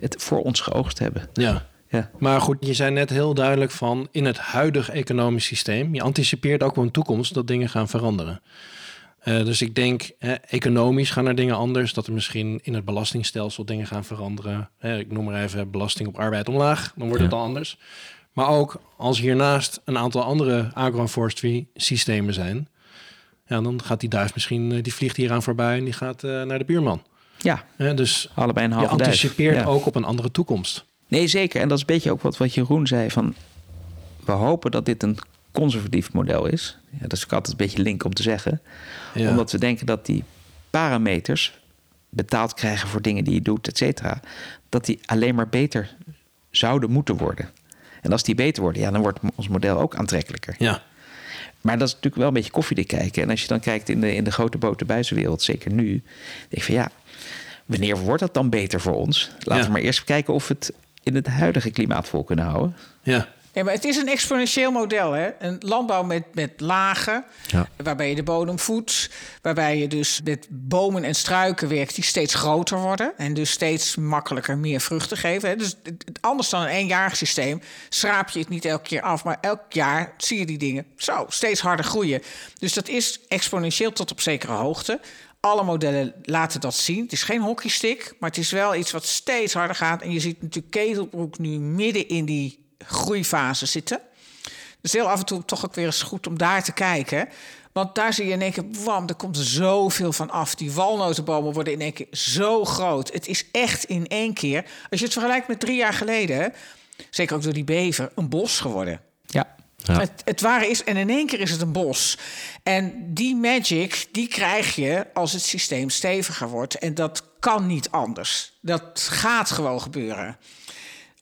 S1: het voor ons geoogst hebben.
S3: ja.
S1: Ja,
S3: Maar goed, je zei net heel duidelijk van in het huidige economisch systeem. Je anticipeert ook wel een toekomst dat dingen gaan veranderen. Eh, dus ik denk, economisch gaan er dingen anders. Dat er misschien in het belastingstelsel dingen gaan veranderen. Ik noem maar even belasting op arbeid omlaag. Dan wordt het al anders. Maar ook als hiernaast een aantal andere agroforestry systemen zijn. Ja, dan gaat die duif misschien, eh, die vliegt hier aan voorbij en die gaat eh, naar de buurman.
S1: ja
S3: Hè, dus
S1: allebei een
S3: je
S1: duif.
S3: anticipeert
S1: Ja.
S3: ook op een andere toekomst.
S1: Nee, zeker. En dat is een beetje ook wat, wat Jeroen zei. Van, we hopen dat dit een conservatief model is. Ja, dat is ook altijd een beetje link om te zeggen.
S3: Ja.
S1: Omdat we denken dat die parameters betaald krijgen voor dingen die je doet, et cetera. Dat die alleen maar beter zouden moeten worden. En als die beter worden, ja, dan wordt ons model ook aantrekkelijker.
S3: Ja,
S1: Maar dat is natuurlijk wel een beetje koffiedik kijken. En als je dan kijkt in de, in de grote botenbuizenwereld, zeker nu, denk ik van ja, wanneer wordt dat dan beter voor ons? Laten
S3: Ja.
S1: we maar eerst kijken of het in het huidige klimaat vol kunnen houden.
S3: ja.
S2: Ja, maar het is een exponentieel model. Hè? Een landbouw met, met lagen,
S4: Ja.
S2: waarbij je de bodem voedt. Waarbij je dus met bomen en struiken werkt die steeds groter worden. En dus steeds makkelijker meer vruchten geven. Hè? Dus anders dan een eenjarig systeem schraap je het niet elke keer af. Maar elk jaar zie je die dingen zo steeds harder groeien. Dus dat is exponentieel tot op zekere hoogte. Alle modellen laten dat zien. Het is geen hockeystick, maar het is wel iets wat steeds harder gaat. En je ziet natuurlijk Ketelbroek nu midden in die groeifase zitten. Dus heel af en toe toch ook weer eens goed om daar te kijken. Want daar zie je in één keer, wam, er komt zoveel van af. Die walnotenbomen worden in één keer zo groot. Het is echt in één keer, als je het vergelijkt met drie jaar geleden... zeker ook door die bever, een bos geworden.
S1: Ja.
S2: Het, het ware is, en in één keer is het een bos. En die magic, die krijg je als het systeem steviger wordt. En dat kan niet anders. Dat gaat gewoon gebeuren.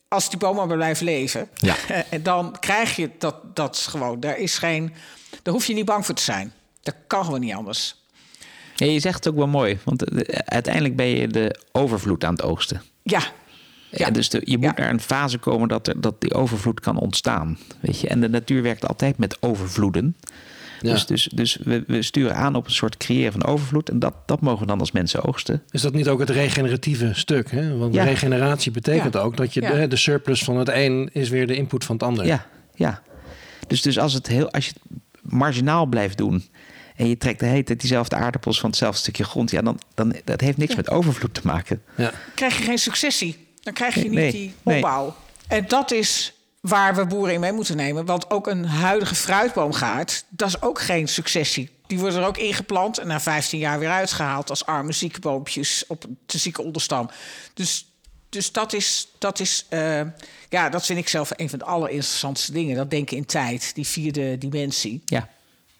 S2: Als die bomen maar blijven leven,
S4: Ja.
S2: en dan krijg je dat, dat gewoon. Daar is geen, daar hoef je niet bang voor te zijn. Dat kan gewoon niet anders.
S1: Ja, je zegt het ook wel mooi, want eh, uiteindelijk ben je de overvloed aan het oogsten.
S2: Ja, Ja.
S1: Dus de, je moet
S2: Ja.
S1: naar een fase komen dat, er, dat die overvloed kan ontstaan. Weet je? En de natuur werkt altijd met overvloeden.
S3: Ja.
S1: Dus, dus, dus we, we sturen aan op een soort creëren van overvloed. En dat, dat mogen we dan als mensen oogsten.
S3: Is dat niet ook het regeneratieve stuk? Hè? Want
S1: Ja.
S3: regeneratie betekent
S2: Ja.
S3: ook dat je
S2: Ja.
S3: de, de surplus van het een is weer de input van het ander.
S1: Ja, ja. Dus, dus als, het heel, als je het marginaal blijft doen en je trekt de hele tijd diezelfde aardappels van hetzelfde stukje grond, ja, dan, dan dat heeft niks met overvloed te maken.
S3: Ja.
S2: krijg je geen successie. Dan krijg je niet
S1: Nee,
S2: die
S1: nee.
S2: opbouw. En dat is waar we boeren in mee moeten nemen. Want ook een huidige fruitboomgaard, dat is ook geen successie. Die worden er ook ingeplant en na 15 jaar weer uitgehaald als arme zieke boompjes op te zieke onderstam. Dus, dus dat is, dat is eh, ja, dat vind ik zelf een van de allerinteressantste dingen. Dat denken in tijd, die vierde dimensie.
S1: Ja,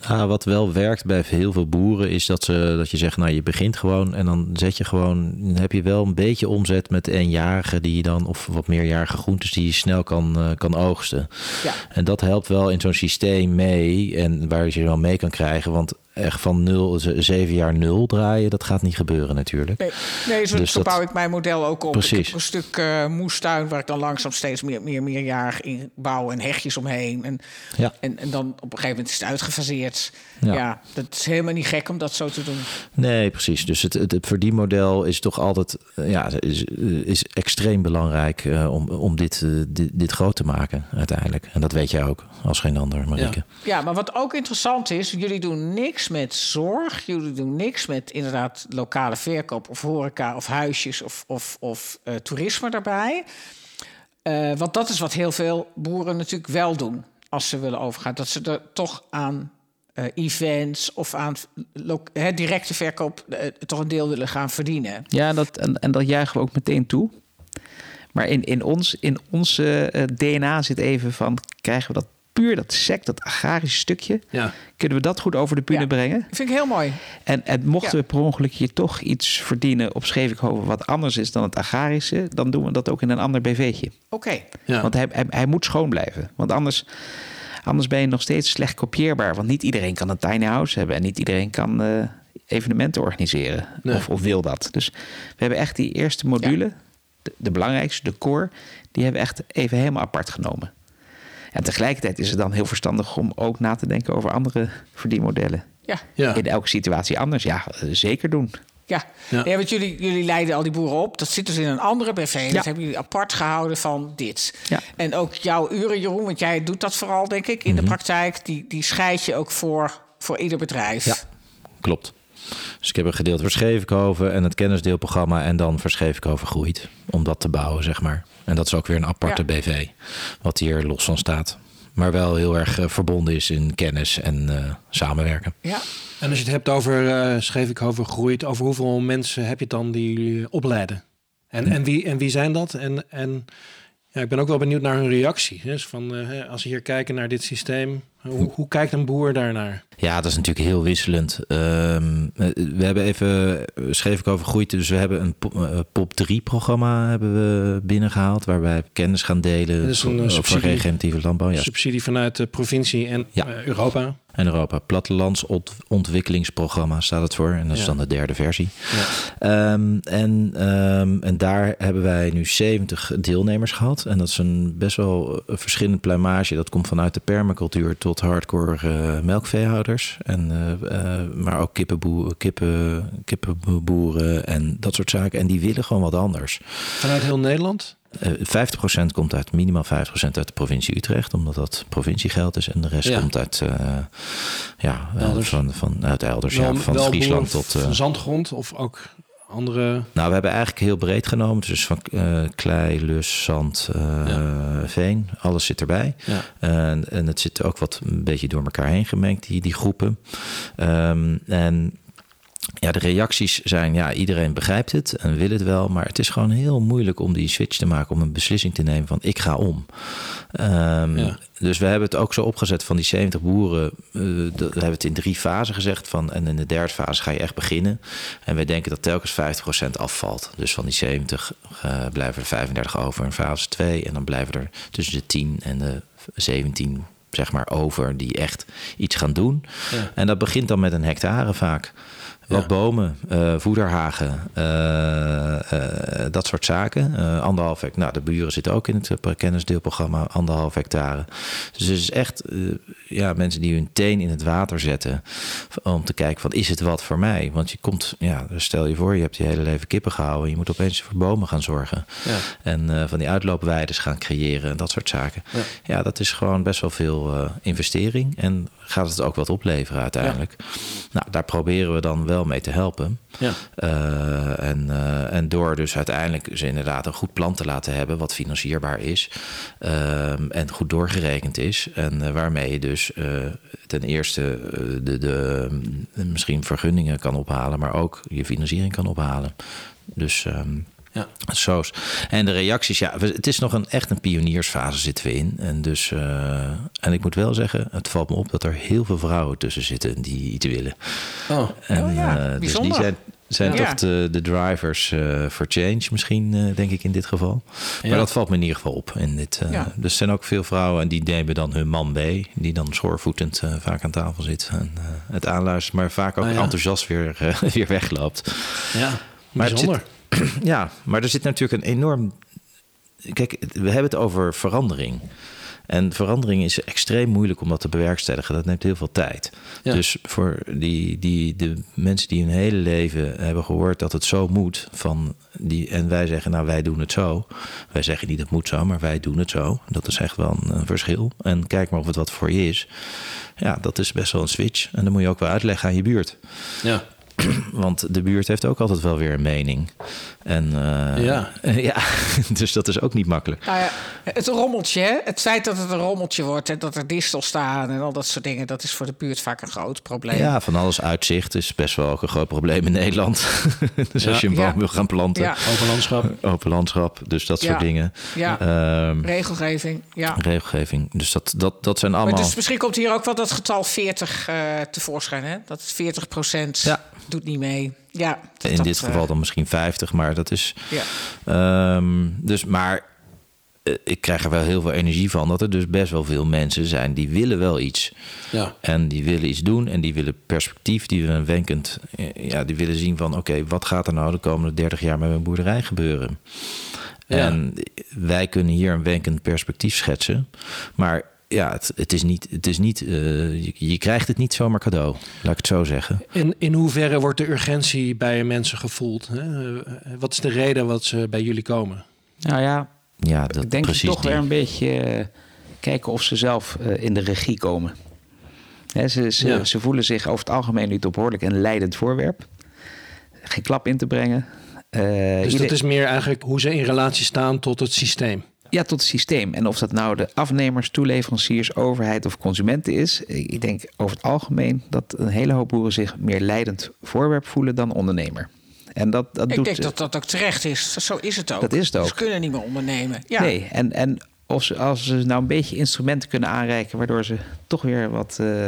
S4: Ah, wat wel werkt bij heel veel boeren is dat, ze, dat je zegt, nou je begint gewoon en dan zet je gewoon, dan heb je wel een beetje omzet met eenjarige die je dan, of wat meerjarige groentes die je snel kan, eh, kan oogsten.
S2: Ja.
S4: En dat helpt wel in zo'n systeem mee en waar je ze wel mee kan krijgen, want echt van nul, ze- zeven jaar nul draaien, dat gaat niet gebeuren natuurlijk.
S2: Nee, nee zo,
S4: Dus
S2: zo
S4: dat-
S2: bouw ik mijn model ook op.
S4: Precies.
S2: Ik heb een stuk eh, moestuin waar ik dan langzaam steeds meer, meer meerjarig in bouw en hegjes omheen. En,
S4: Ja.
S2: en, en dan op een gegeven moment is het uitgefaseerd.
S4: Ja.
S2: Ja. dat is helemaal niet gek om dat zo te doen.
S4: Nee, precies. Dus het, het, het verdienmodel is toch altijd eh, ja, is, is extreem belangrijk eh, om, om dit, eh, dit, dit groot te maken uiteindelijk. En dat weet jij ook als geen ander, Marieke.
S2: Ja, maar wat ook interessant is, jullie doen niks met zorg. Jullie doen niks met inderdaad lokale verkoop of horeca of huisjes of, of, of eh, toerisme daarbij. Eh, want dat is wat heel veel boeren natuurlijk wel doen als ze willen overgaan. Dat ze er toch aan eh, events of aan hè, directe verkoop toch een deel willen gaan verdienen.
S1: ja dat, en, en dat juichen we ook meteen toe. Maar in, in ons in onze DNA zit even van, krijgen we dat puur, dat sec, dat agrarische stukje,
S3: Ja.
S1: kunnen we dat goed over de bühne
S2: Ja.
S1: brengen?
S2: Dat vind ik heel mooi.
S1: En, en mochten
S2: Ja.
S1: we per ongeluk hier toch iets verdienen op Schevikhoven wat anders is dan het agrarische, dan doen we dat ook in een ander BV'tje.
S2: Oké.
S3: Ja.
S1: Want hij, hij, hij moet schoon blijven. Want anders, anders ben je nog steeds slecht kopieerbaar. Want niet iedereen kan een tiny house hebben. En niet iedereen kan eh, evenementen organiseren.
S3: Nee.
S1: Of, of wil dat. Dus we hebben echt die eerste module, de, de belangrijkste, de core, die hebben we echt even helemaal apart genomen. En tegelijkertijd is het dan heel verstandig om ook na te denken over andere verdienmodellen.
S2: Ja.
S3: Ja.
S1: In elke situatie anders. Ja, eh, zeker doen.
S2: Ja,
S3: Ja.
S2: ja. want jullie, jullie leiden al die boeren op. Dat zit dus in een andere BV.
S1: Ja.
S2: Dat hebben jullie apart gehouden van dit.
S1: Ja.
S2: En ook jouw uren, Jeroen, want jij doet dat vooral, denk ik, in de praktijk. Die, die scheid je ook voor, voor ieder bedrijf.
S4: Ja. Klopt. Dus ik heb een gedeelte voor Schevenkoven en het kennisdeelprogramma en dan voor Schevenkoven groeit. Om dat te bouwen, zeg maar. En dat is ook weer een aparte
S2: Ja.
S4: BV, wat hier los van staat. Maar wel heel erg eh, verbonden is in kennis en eh, samenwerken.
S2: Ja.
S3: En als je het hebt over uh, Schevikhoven groeit, over hoeveel mensen heb je dan die jullie opleiden? En, en, wie, en wie zijn dat? En, en ja, ik ben ook wel benieuwd naar hun reactie. Dus van, uh, als ze hier kijken naar dit systeem, hoe, hoe kijkt een boer daarnaar?
S4: Ja, dat is natuurlijk heel wisselend. Um, we hebben even, schreef ik over groeit, dus we hebben een uh, POP 3 programma hebben we binnengehaald, waarbij we kennis gaan delen
S3: Dat is een, subsidie,
S4: voor regeneratieve landbouw.
S3: Ja. Subsidie vanuit de provincie en
S4: ja.
S3: Europa.
S4: En Europa. Plattelandsontwikkelingsprogramma staat het voor. En dat is ja. dan de derde versie. Ja. Um, en, um, en daar hebben wij nu 70 deelnemers gehad. En dat is een best wel verschillend pluimage. Dat komt vanuit de permacultuur tot hardcore uh, melkveehouders. En, uh, maar ook kippenboeren, kippen, kippenboeren en dat soort zaken. En die willen gewoon wat anders.
S3: Vanuit heel Nederland?
S4: Uh, 50% komt uit, minimaal 50% uit de provincie Utrecht, omdat dat provinciegeld is. En de rest ja. komt uit, uh, ja, uh, van, van, uit elders,
S3: wel,
S4: ja, van Friesland tot...
S3: Zandgrond of ook andere...
S4: Nou, we hebben eigenlijk heel breed genomen. Dus van klei, lus, zand, ja. veen. Alles zit erbij.
S3: Ja.
S4: En, en het zit ook wat een beetje door elkaar heen gemengd, die, die groepen. Um, en ja, de reacties zijn, ja, iedereen begrijpt het en wil het wel, maar het is gewoon heel moeilijk om die switch te maken, om een beslissing te nemen van ik ga om. Um, ja. Dus we hebben het ook zo opgezet van die 70 boeren, uh, we hebben het in drie fasen gezegd van en in de derde fase ga je echt beginnen. En wij denken dat telkens 50% afvalt. Dus van die 70 uh, blijven er 35 over in fase 2 en dan blijven er tussen de 10 en de 17 zeg maar over die echt iets gaan doen.
S3: Ja.
S4: En dat begint dan met een hectare vaak. Wat
S3: Ja.
S4: bomen, uh, voederhagen, uh, uh, dat soort zaken. anderhalf hectare. Nou, de buren zitten ook in het kennisdeelprogramma, anderhalf hectare. Dus het is echt ja, mensen die hun teen in het water zetten. Om te kijken van, is het wat voor mij? Want je komt, ja, stel je voor, je hebt je hele leven kippen gehouden. Je moet opeens voor bomen gaan zorgen.
S3: Ja.
S4: En van die uitloopweides gaan creëren en dat soort zaken.
S3: Ja.
S4: Ja, dat is gewoon best wel veel investering en gaat het ook wat opleveren uiteindelijk. Nou, daar proberen we dan wel mee te helpen.
S3: Ja.
S4: Uh, en, uh, en door dus uiteindelijk ze inderdaad een goed plan te laten hebben, wat financierbaar is en goed doorgerekend is. En waarmee je dus ten eerste de, de, misschien vergunningen kan ophalen, maar ook je financiering kan ophalen. Dus. Um,
S3: ja.
S4: Soos. En de reacties, ja, het is nog een echt een pioniersfase zitten we in. En dus, uh, en ik moet wel zeggen, het valt me op dat er heel veel vrouwen tussen zitten die iets willen.
S3: Oh,
S4: en,
S2: oh ja,
S4: uh, dus die zijn, zijn
S2: Ja.
S4: toch de, de drivers uh, for change misschien, uh, denk ik in dit geval. Maar
S3: Ja.
S4: dat valt me in ieder geval op. In dit, uh,
S2: Ja.
S4: Dus er zijn ook veel vrouwen en die nemen dan hun man mee, die dan schoorvoetend uh, vaak aan tafel zit en uh, het aanluistert, maar vaak ook
S3: Ah, ja.
S4: enthousiast weer, uh, weer wegloopt.
S3: Ja,
S4: Maar
S3: bijzonder.
S4: Ja, maar er zit natuurlijk een enorm. Kijk, we hebben het over verandering. En verandering is extreem moeilijk om dat te bewerkstelligen. Dat neemt heel veel tijd.
S3: Ja.
S4: Dus voor die, die, de mensen die hun hele leven hebben gehoord dat het zo moet. Van die, en wij zeggen, nou wij doen het zo. Wij zeggen niet het moet zo, maar wij doen het zo. Dat is echt wel een, een verschil. En kijk maar of het wat voor je is. Ja, dat is best wel een switch. En dan moet je ook wel uitleggen aan je buurt.
S3: Ja.
S4: Want de buurt heeft ook altijd wel weer een mening. En uh,
S3: Ja.
S4: ja, dus dat is ook niet makkelijk.
S2: Nou ja, het rommeltje, hè? het feit dat het een rommeltje wordt en dat er distel staan en al dat soort dingen, dat is voor de buurt vaak een groot probleem.
S4: Ja, van alles uitzicht is best wel ook een groot probleem in Nederland. dus
S3: Ja.
S4: als je een boom
S2: Ja.
S4: wil gaan planten,
S2: Ja.
S3: Open landschap.
S4: open landschap, dus dat soort dingen.
S2: Ja.
S4: Ehm,
S2: Regelgeving, ja.
S4: regelgeving, dus dat, dat, dat zijn
S2: Maar
S4: allemaal...
S2: dus misschien komt hier ook wel dat getal 40 eh, tevoorschijn, hè? Dat 40 procent
S4: Ja.
S2: doet niet mee. Ja, dat
S4: in
S2: dat,
S4: dit
S2: eh,
S4: geval dan misschien 50, maar dat is...
S2: Ja.
S4: Ehm, dus, maar eh, ik krijg er wel heel veel energie van dat er dus best wel veel mensen zijn die willen wel iets.
S3: Ja.
S4: En die willen iets doen en die willen perspectief, die willen wenkend, eh, ja, die willen zien van oké, wat gaat er nou de komende 30 jaar met mijn boerderij gebeuren?
S3: Ja.
S4: En wij kunnen hier een wenkend perspectief schetsen, maar ja, het, het is niet, het is niet eh, je, je krijgt het niet zomaar cadeau, laat ik het zo zeggen.
S3: In, in hoeverre wordt de urgentie bij mensen gevoeld? Hè? Eh, Wat is de reden wat ze bij jullie komen?
S1: Nou ja,
S4: Ja, dat
S1: ik denk
S4: precies
S1: toch
S4: die.
S1: weer een beetje eh, kijken of ze zelf in de regie komen. Hè, ze, ze,
S3: Ja.
S1: ze voelen zich over het algemeen nu toch behoorlijk een leidend voorwerp. Geen klap in te brengen. Eh,
S3: Dus
S1: ieder-
S3: dat is meer eigenlijk hoe ze in relatie staan tot het systeem.
S1: Ja, tot het systeem. En of dat nou de afnemers, toeleveranciers, overheid of consumenten is. Ik denk over het algemeen dat een hele hoop boeren zich meer leidend voorwerp voelen dan ondernemer. En dat, dat
S2: Ik
S1: doet.
S2: denk dat dat ook terecht is. Zo is het ook.
S1: Dat is het ook.
S2: Ze kunnen niet meer ondernemen. Ja.
S1: Nee, en, en of ze, als ze nou een beetje instrumenten kunnen aanreiken, waardoor ze toch weer wat, eh,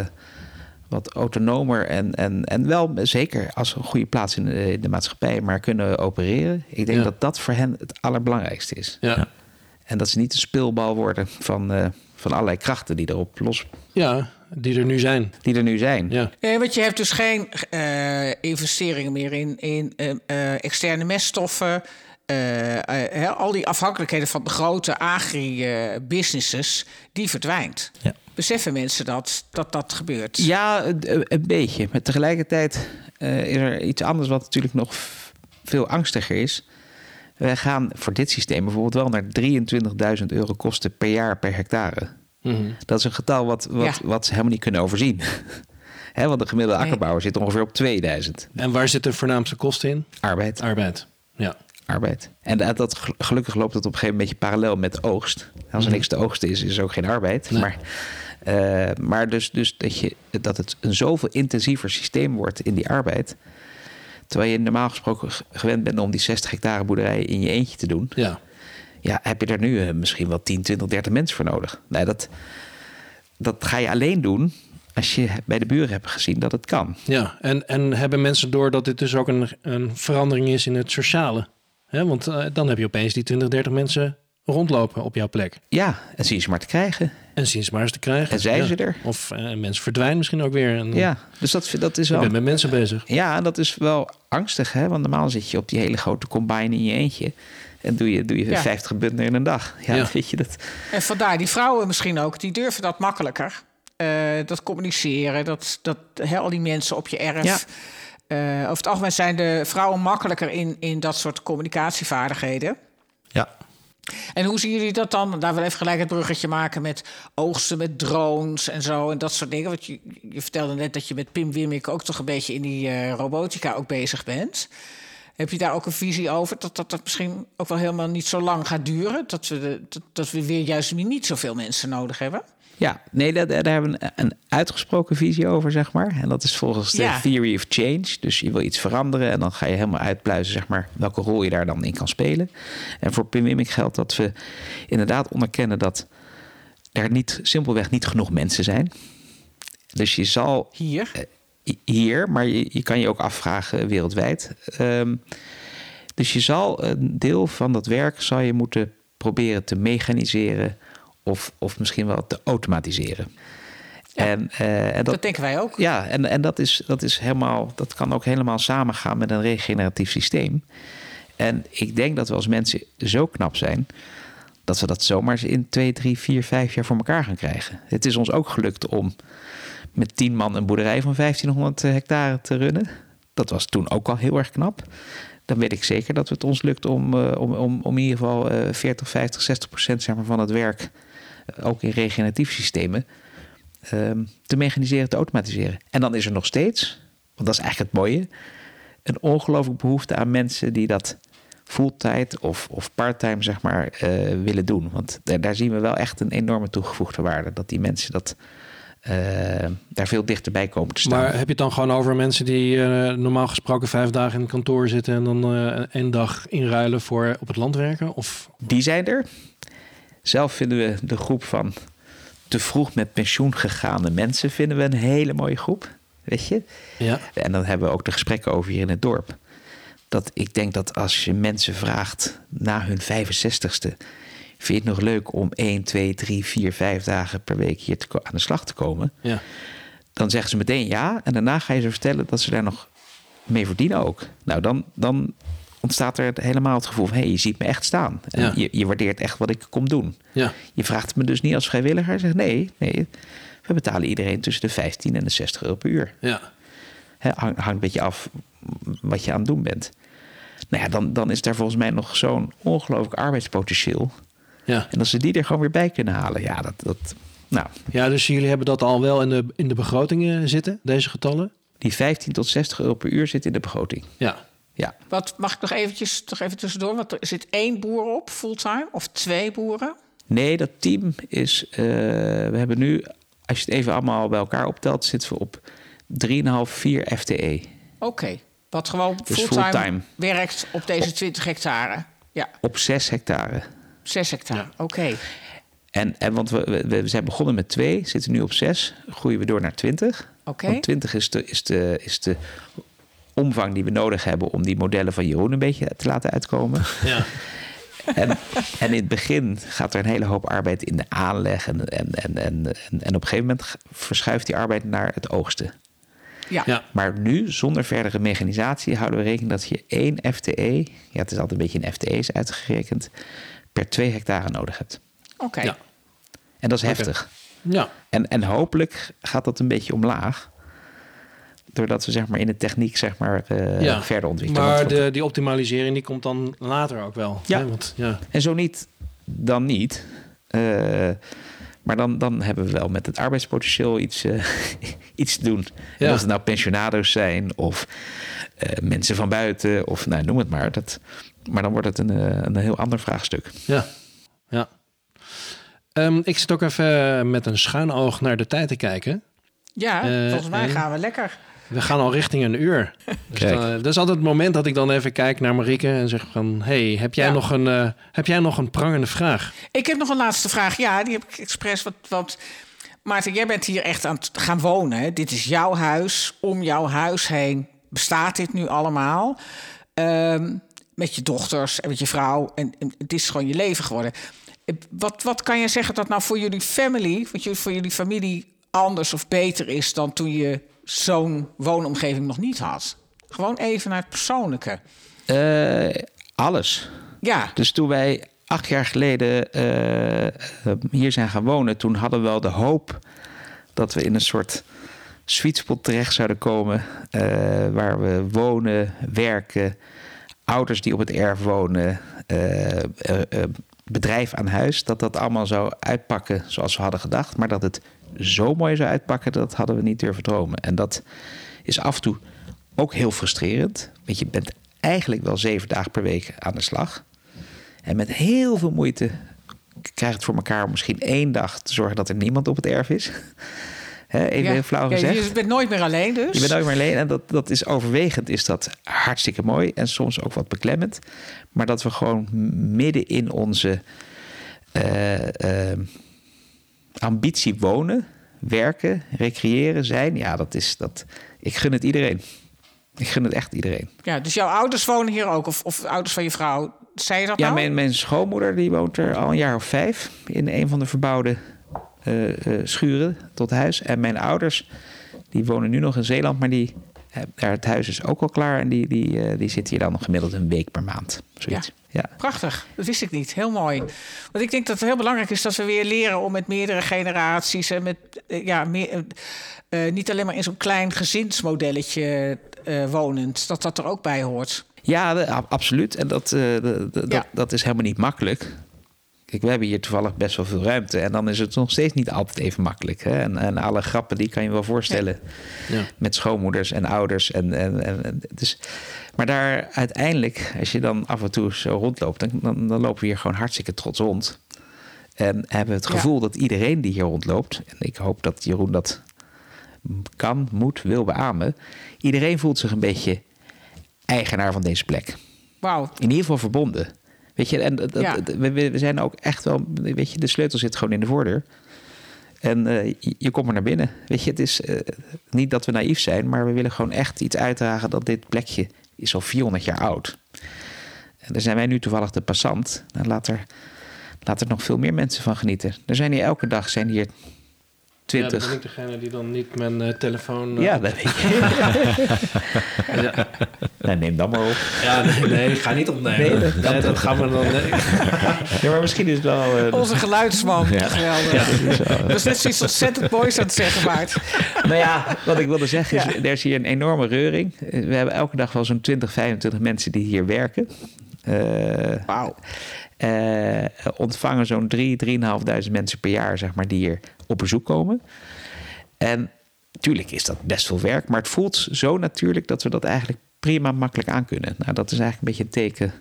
S1: wat autonomer en, en, en wel zeker als een goede plaats in de, in de maatschappij, maar kunnen opereren. Ik denk
S3: Ja.
S1: dat dat voor hen het allerbelangrijkste is.
S3: Ja.
S4: Ja.
S1: En dat ze niet een speelbal worden van, eh, van allerlei krachten die erop los,
S3: ja, die er nu zijn.
S1: die er nu zijn.
S3: Ja.
S2: Nee, want je hebt dus geen eh, investeringen meer in, in eh, eh, externe meststoffen. hè, al die afhankelijkheden van de grote agri-businesses, die verdwijnt.
S4: Ja.
S2: Beseffen mensen dat dat, dat gebeurt?
S1: Ja, een, een beetje. Maar tegelijkertijd eh, is er iets anders wat natuurlijk nog veel angstiger is. Wij gaan voor dit systeem bijvoorbeeld wel naar 23.000 euro kosten per jaar per hectare.
S3: Mhm.
S1: Dat is een getal wat, wat,
S2: Ja.
S1: wat ze helemaal niet kunnen overzien. Hè, want de gemiddelde
S2: Nee.
S1: akkerbouwer zit ongeveer op 2000.
S3: En waar zit de voornaamste kosten in?
S1: Arbeid,
S3: Arbeid. Ja.
S1: arbeid. En dat, dat, gelukkig loopt dat op een gegeven moment een beetje parallel met de oogst. Als er niks te oogsten is, is er ook geen arbeid.
S3: Nee.
S1: Maar, eh, maar dus, dus dat, je, dat het een zoveel intensiever systeem wordt in die arbeid. Terwijl je normaal gesproken gewend bent om die 60 hectare boerderij in je eentje te doen.
S3: Ja.
S1: Ja, heb je er nu eh, misschien wel 10, 20, 30 mensen voor nodig. Nee, dat, dat ga je alleen doen als je bij de buren hebt gezien dat het kan.
S3: Ja, en, en hebben mensen door dat dit dus ook een, een verandering is in het sociale? Hè, want eh, dan heb je opeens die 20, 30 mensen rondlopen op jouw plek.
S1: Ja, en zie je ze maar te krijgen.
S3: En ze maar eens te krijgen.
S1: En zijn
S3: Ja.
S1: ze er?
S3: Of eh, mensen verdwijnen misschien ook weer. En,
S1: Ja, dus dat, dat is
S3: Je
S1: wel...
S3: bent met mensen bezig.
S1: Ja, en dat is wel angstig, hè? Want normaal zit je op die hele grote combine in je eentje. En doe je, doe je
S2: Ja.
S1: 50 bundelen in een dag. Ja,
S3: Ja.
S1: weet je dat.
S2: En vandaar die vrouwen misschien ook, die durven dat makkelijker. Eh, dat communiceren, dat, dat hè, al die mensen op je erf.
S1: Ja.
S2: Eh, over het algemeen zijn de vrouwen makkelijker in, in dat soort communicatievaardigheden. En hoe zien jullie dat dan? Daar wil even gelijk het bruggetje maken met oogsten met drones en zo en dat soort dingen. Want je, je vertelde net dat je met Pim Wimik ook toch een beetje in die uh, robotica ook bezig bent. Heb je daar ook een visie over dat, dat dat misschien ook wel helemaal niet zo lang gaat duren? Dat we, dat, dat we weer juist niet zoveel mensen nodig hebben?
S1: Ja, nee, daar, daar hebben we een, uitgesproken visie over, zeg maar. En dat is volgens de theory of change. Dus je wil iets veranderen en dan ga je helemaal uitpluizen, zeg maar, welke rol je daar dan in kan spelen. En voor Pim geldt dat we inderdaad onderkennen dat er niet, simpelweg niet genoeg mensen zijn. Dus je zal...
S2: Hier?
S1: Uh, hier, maar je, je, kan je ook afvragen wereldwijd. Um, dus je zal een deel van dat werk zal je moeten proberen te mechaniseren of, of misschien wel te automatiseren.
S2: en, uh, en dat, dat, denken wij ook.
S1: Ja, en, en dat, is, dat, is helemaal, dat kan ook helemaal samengaan met een regeneratief systeem. En ik denk dat we als mensen zo knap zijn dat we dat zomaar in twee, drie, vier, vijf jaar voor elkaar gaan krijgen. Het is ons ook gelukt om met tien man een boerderij van 1500 hectare te runnen. Dat was toen ook al heel erg knap. Dan weet ik zeker dat het ons lukt om, uh, om, om, om in ieder geval uh, 40, 50, 60 procent zeg maar, van het werk ook in regeneratieve systemen, um, te mechaniseren, te automatiseren. En dan is er nog steeds, want dat is eigenlijk het mooie, een ongelooflijk behoefte aan mensen die dat fulltime of, of parttime zeg maar uh, willen doen. Want daar, daar, zien we wel echt een enorme toegevoegde waarde. Dat die mensen dat uh, daar veel dichterbij komen te staan.
S3: Maar heb je het dan gewoon over mensen die uh, normaal gesproken vijf dagen in het kantoor zitten en dan één dag inruilen voor op het land werken? Of?
S1: Die zijn er. Zelf vinden we de groep van te vroeg met pensioen gegaane mensen vinden we een hele mooie groep. Weet je?
S3: Ja.
S1: En dan hebben we ook de gesprekken over hier in het dorp. Dat ik denk dat als je mensen vraagt na hun 65ste. Vind je het nog leuk om 1, 2, 3, 4, 5 dagen per week hier te, aan de slag te komen?
S3: Ja.
S1: Dan zeggen ze meteen ja. En daarna ga je ze vertellen dat ze daar nog mee verdienen ook. Nou, dan, dan ontstaat er helemaal het gevoel van... hé, hey, je ziet me echt staan. Je, je waardeert echt wat ik kom doen.
S3: Ja.
S1: Je vraagt me dus niet als vrijwilliger. Zegt nee, nee, we betalen iedereen tussen de 15 en de 60 euro per uur.
S3: Ja.
S1: hangt een beetje af wat je aan het doen bent. Nou ja, dan, dan is daar volgens mij nog zo'n ongelooflijk arbeidspotentieel.
S3: Ja.
S1: En als ze die er gewoon weer bij kunnen halen, ja, dat... dat nou.
S3: Ja, dus jullie hebben dat al wel in de, in de begrotingen zitten, deze getallen?
S1: Die 15 tot 60 euro per uur zit in de begroting.
S3: Ja.
S1: Ja.
S2: Wat mag ik nog eventjes nog even tussendoor? Want er zit één boer op fulltime of twee boeren?
S1: Nee, dat team is. Uh, we hebben nu, als je het even allemaal bij elkaar optelt, zitten we op 3,5, 4 FTE.
S2: Oké. Okay. Wat gewoon dus fulltime, fulltime, werkt op deze 20 hectare. Ja.
S1: Op 6 hectare.
S2: 6 hectare, ja. oké.
S1: En, en want we, we, zijn begonnen met 2, zitten nu op 6, groeien we door naar 20.
S2: Oké. Okay.
S1: Want 20 is de, is, de, is de omvang die we nodig hebben om die modellen van Jeroen een beetje te laten uitkomen.
S3: Ja.
S1: En, en in het begin gaat er een hele hoop arbeid in de aanleg. En, en, en, en, en op een gegeven moment verschuift die arbeid naar het oogsten.
S2: Ja.
S3: ja.
S1: Maar nu, zonder verdere mechanisatie, houden we rekening dat je één FTE, ja, het is altijd een beetje in FTE's uitgerekend, per twee hectare nodig hebt.
S2: Oké.
S3: Ja.
S1: En dat is heftig.
S3: Ja.
S1: En, en hopelijk gaat dat een beetje omlaag doordat we zeg maar, in de techniek zeg maar, uh,
S3: ja.
S1: verder ontwikkelen.
S3: Maar de, die optimalisering die komt dan later ook wel.
S1: Ja.
S3: Hè? Want, ja.
S1: En zo niet, dan niet. Uh, maar dan, dan hebben we wel met het arbeidspotentieel iets, uh, iets te doen. Ja. En of het nou pensionado's zijn of mensen van buiten of nou, noem het maar. Dat, maar dan wordt het een, een heel ander vraagstuk.
S3: Ja, ja. Um, ik zit ook even met een schuin oog naar de tijd te kijken.
S2: Ja, volgens mij gaan we lekker.
S3: We gaan al richting een uur. Dus dan, dat is altijd het moment dat ik dan even kijk naar Marieke en zeg van... hey, heb jij, nog, een, uh, heb jij nog een prangende vraag?
S2: Ik heb nog een laatste vraag. Ja, die heb ik expres wat... wat... Maarten, jij bent hier echt aan het gaan wonen. Hè? Dit is jouw huis. Om jouw huis heen bestaat dit nu allemaal. Um, met je dochters en met je vrouw. En, en, het is gewoon je leven geworden. Wat, wat kan je zeggen dat nou voor jullie family... voor jullie familie anders of beter is... dan toen je zo'n woonomgeving nog niet had? Gewoon even naar het persoonlijke.
S1: Uh, alles.
S2: Ja.
S1: Dus toen wij acht jaar geleden uh, hier zijn gaan wonen... toen hadden we wel de hoop dat we in een soort sweet spot terecht zouden komen... Uh, waar we wonen, werken, ouders die op het erf wonen... bedrijf aan huis, dat dat allemaal zou uitpakken zoals we hadden gedacht. Maar dat het zo mooi zou uitpakken, dat hadden we niet durven dromen. En dat is af en toe ook heel frustrerend. Want je bent eigenlijk wel zeven dagen per week aan de slag. En met heel veel moeite krijg het voor elkaar om misschien één dag te zorgen dat er niemand op het erf is. Even
S2: Ja.
S1: flauw
S2: Ja,
S1: gezegd.
S2: je bent nooit meer alleen dus.
S1: Je bent nooit meer alleen. En dat, dat is overwegend is dat hartstikke mooi. En soms ook wat beklemmend. Maar dat we gewoon midden in onze eh, eh, ambitie wonen, werken, recreëren, zijn. Ja, dat is dat. Ik gun het iedereen. Ik gun het echt iedereen.
S2: Ja, dus jouw ouders wonen hier ook, of, of de ouders van je vrouw. Zei je dat
S1: Ja,
S2: nou?
S1: mijn, mijn schoonmoeder die woont er al een jaar of vijf in een van de verbouwde eh, eh, schuren tot huis. En mijn ouders die wonen nu nog in Zeeland, maar die, daar het huis is ook al klaar. En die, die, eh, die zitten hier dan gemiddeld een week per maand. Zoiets. Ja.
S2: Prachtig, dat wist ik niet. Heel mooi. Want ik denk dat het heel belangrijk is dat we weer leren om met meerdere generaties en met eh, ja, meer, eh, niet alleen maar in zo'n klein gezinsmodelletje eh, wonend, dat dat er ook bij hoort.
S1: Ja, de- ab- absoluut. En dat, de- de-
S2: Ja.
S1: dat, dat is helemaal niet makkelijk. Kijk, we hebben hier toevallig best wel veel ruimte. En dan is het nog steeds niet altijd even makkelijk. Hè? En, en alle grappen, die kan je wel voorstellen.
S3: Ja.
S1: Met schoonmoeders en ouders. En, en, en, dus, maar daar uiteindelijk, als je dan af en toe zo rondloopt... dan, dan, dan lopen we hier gewoon hartstikke trots rond. En hebben we het
S2: Ja.
S1: gevoel dat iedereen die hier rondloopt... en ik hoop dat Jeroen dat kan, moet, wil beamen... iedereen voelt zich een beetje eigenaar van deze plek
S2: Wauw.
S1: in ieder geval verbonden. Weet je, en dat,
S2: Ja.
S1: dat- we, zijn ook echt wel, weet je, de sleutel zit gewoon in de voordeur. En eh, je, komt er naar binnen. Weet je, het is eh, niet dat we naïef zijn, maar we willen gewoon echt iets uitdragen dat dit plekje is al 400 jaar oud. En daar zijn wij nu toevallig de passant. Nou, laat, er, laat er nog veel meer mensen van genieten. Er zijn hier elke dag zijn hier
S3: Ja, dan
S1: 20.
S3: ben ik degene die dan niet mijn eh, telefoon... eh,
S1: Ja, dat weet je. nou, neem dan maar op.
S3: Ja, nee, nee, ik ga niet opnemen.
S1: Nee,
S3: Nee,
S1: dat-
S3: gaan we dan... nee.
S1: Ja, maar misschien is het wel... eh,
S2: Onze geluidsman. Geweldig.
S1: dat is wel-
S2: Dat is net zoiets ontzettend moois aan het zeggen, Maart.
S1: Nou ja, wat ik wilde zeggen is,
S2: Ja.
S1: er is hier een enorme reuring. We hebben elke dag wel zo'n 20, 25 mensen die hier werken. Eh,
S2: Wauw.
S1: Eh, ontvangen zo'n 3, 3.500 mensen per jaar, zeg maar, die hier op bezoek komen. En natuurlijk is dat best veel werk, maar het voelt zo natuurlijk dat we dat eigenlijk prima makkelijk aankunnen. Nou, dat is eigenlijk een beetje een teken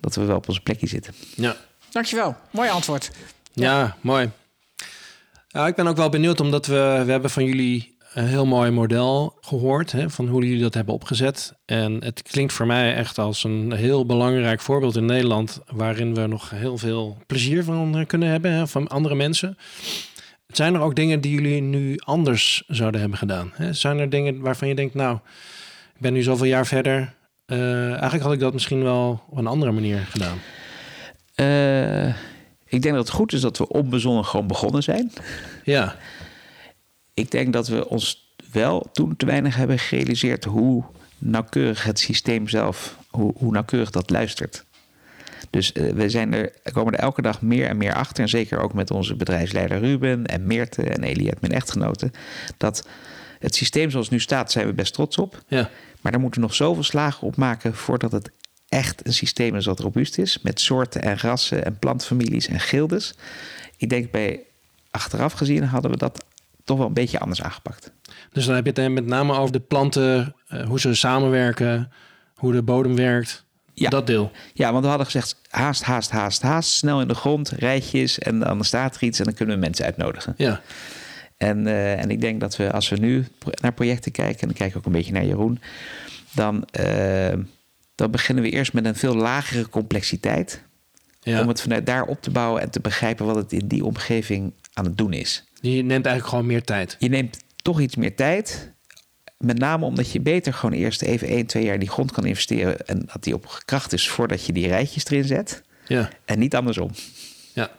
S1: dat we wel op onze plekje zitten.
S3: Ja.
S2: Dankjewel. Mooi antwoord.
S3: Ja, mooi. Ja, ik ben ook wel benieuwd, omdat we, we hebben van jullie een heel mooi model gehoord, hè, van hoe jullie dat hebben opgezet. En het klinkt voor mij echt als een heel belangrijk voorbeeld in Nederland, waarin we nog heel veel plezier van eh, kunnen hebben, hè, van andere mensen. Zijn er ook dingen die jullie nu anders zouden hebben gedaan? Hè? Zijn er dingen waarvan je denkt, nou, ik ben nu zoveel jaar verder, eh, eigenlijk had ik dat misschien wel op een andere manier gedaan.
S1: Eh, ik denk dat het goed is dat we onbezonnen gewoon begonnen zijn.
S3: Ja,
S1: ik denk dat we ons wel toen te weinig hebben gerealiseerd hoe nauwkeurig het systeem zelf, hoe, hoe nauwkeurig dat luistert. Dus eh, we zijn er, komen er elke dag meer en meer achter. En zeker ook met onze bedrijfsleider Ruben en Meerte en Eliette, mijn echtgenote. Dat het systeem zoals het nu staat, zijn we best trots op.
S3: ja,
S1: Maar daar moeten we nog zoveel slagen op maken voordat het echt een systeem is dat robuust is. Met soorten en rassen en plantfamilies en gildes. Ik denk bij achteraf gezien hadden we dat toch wel een beetje anders aangepakt.
S3: Dus dan heb je het dan met name over de planten, eh, hoe ze samenwerken, hoe de bodem werkt.
S1: Ja.
S3: Dat deel.
S1: Ja, want we hadden gezegd haast, haast, haast, haast. Snel in de grond, rijtjes en dan staat er iets en dan kunnen we mensen uitnodigen.
S3: Ja,
S1: En, eh, en ik denk dat we als we nu naar projecten kijken, en dan kijk ik ook een beetje naar Jeroen, dan, eh, dan beginnen we eerst met een veel lagere complexiteit.
S3: ja.
S1: Om het vanuit daar op te bouwen en te begrijpen wat het in die omgeving aan het doen is.
S3: Je neemt eigenlijk gewoon meer tijd.
S1: Je neemt toch iets meer tijd. Met name omdat je beter gewoon eerst even 1, 2 jaar in die grond kan investeren. En dat die op gekracht is voordat je die rijtjes erin zet.
S3: Ja,
S1: En niet andersom.
S3: ja,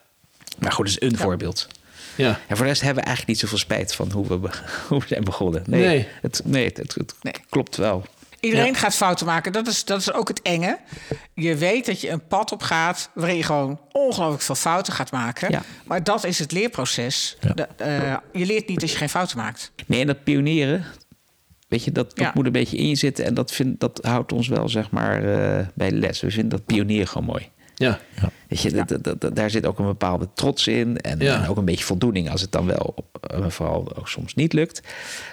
S1: Maar goed, dat is een voorbeeld.
S3: ja.
S1: En voor de rest hebben we eigenlijk niet zoveel spijt van hoe we, be- hoe we zijn begonnen. Nee,
S3: Nee.
S1: Het, nee, het, het, het
S2: Nee.
S1: klopt wel.
S2: Iedereen
S3: Ja.
S2: gaat fouten maken. Dat is, dat is ook het enge. Je weet dat je een pad op gaat waarin je gewoon ongelooflijk veel fouten gaat maken.
S1: Ja.
S2: Maar dat is het leerproces.
S4: Ja.
S2: De- eh, je leert niet als je geen fouten maakt.
S1: Nee, en dat pionieren, weet je, dat, dat moet een beetje in je zitten. En dat, vind, dat houdt ons wel, zeg maar, eh, bij de les. We vinden dat pionieren gewoon mooi.
S3: Ja.
S1: Weet je, dat- dat- dat- daar zit ook een bepaalde trots in. En,
S3: Ja.
S1: en ook een beetje voldoening als het dan wel, eh, vooral ook soms niet lukt.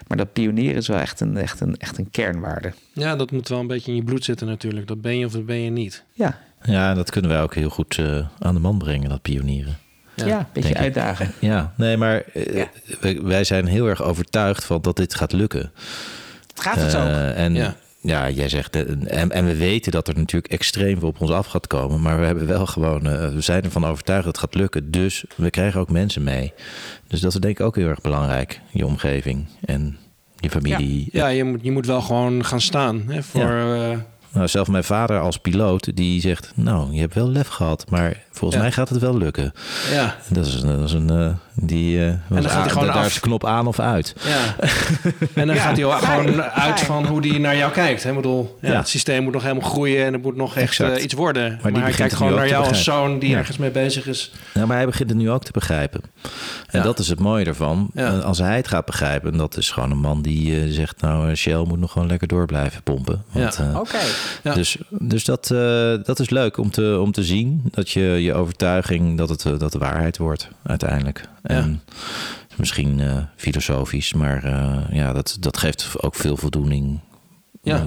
S1: Maar dat pionieren is wel echt een, echt een, echt een kernwaarde.
S3: ja, dat moet wel een beetje in je bloed zitten natuurlijk. Dat ben je of dat ben je niet.
S1: Ja,
S4: Ja, dat kunnen wij ook heel goed eh, aan de man brengen, dat pionieren.
S1: ja.
S3: Ja,
S1: een beetje
S4: ik.
S1: uitdagen.
S4: Ja, nee, maar eh,
S2: Ja.
S4: wij, wij zijn heel erg overtuigd van dat dit gaat lukken.
S2: Gaat het ook?
S4: Eh, en
S3: Ja.
S4: Ja. jij zegt, eh, en, en we weten dat er natuurlijk extreem veel op ons af gaat komen. Maar we hebben wel gewoon, eh, we zijn ervan overtuigd dat het gaat lukken. Dus we krijgen ook mensen mee. Dus dat is denk ik ook heel erg belangrijk. Je omgeving en je familie.
S3: ja je, moet, je moet wel gewoon gaan staan. Hè, voor, eh,
S4: Nou, zelf mijn vader als piloot, die zegt... nou, je hebt wel lef gehad, maar volgens
S3: Ja.
S4: mij gaat het wel lukken.
S3: ja,
S4: Dat is, dat is een... eh, die, eh, was
S3: dan gaat gewoon
S4: daar
S3: af.
S4: is de knop aan of uit.
S3: ja. En dan
S2: Ja.
S3: gaat hij gewoon
S2: Fijn.
S3: uit van hoe hij naar jou kijkt. Hè? Ik bedoel, ja,
S4: Ja.
S3: Het systeem moet nog helemaal groeien en het moet nog echt eh, iets worden. Maar,
S4: die
S3: hij kijkt gewoon naar jou als zoon die
S4: Ja.
S3: ergens mee bezig is.
S4: Nou, maar hij begint het nu ook te begrijpen. En
S3: Ja.
S4: dat is het mooie ervan.
S3: Ja.
S4: Als hij het gaat begrijpen, en dat is gewoon een man die zegt... nou, Shell moet nog gewoon lekker door blijven pompen. Want,
S3: Ja.
S2: Oké.
S3: Ja.
S4: Dus, dus dat, eh, dat is leuk om te, om te zien. Dat je je overtuiging, dat het, eh, dat de waarheid wordt uiteindelijk. En misschien eh, filosofisch, maar eh, ja, dat, dat geeft ook veel voldoening.
S3: Ja.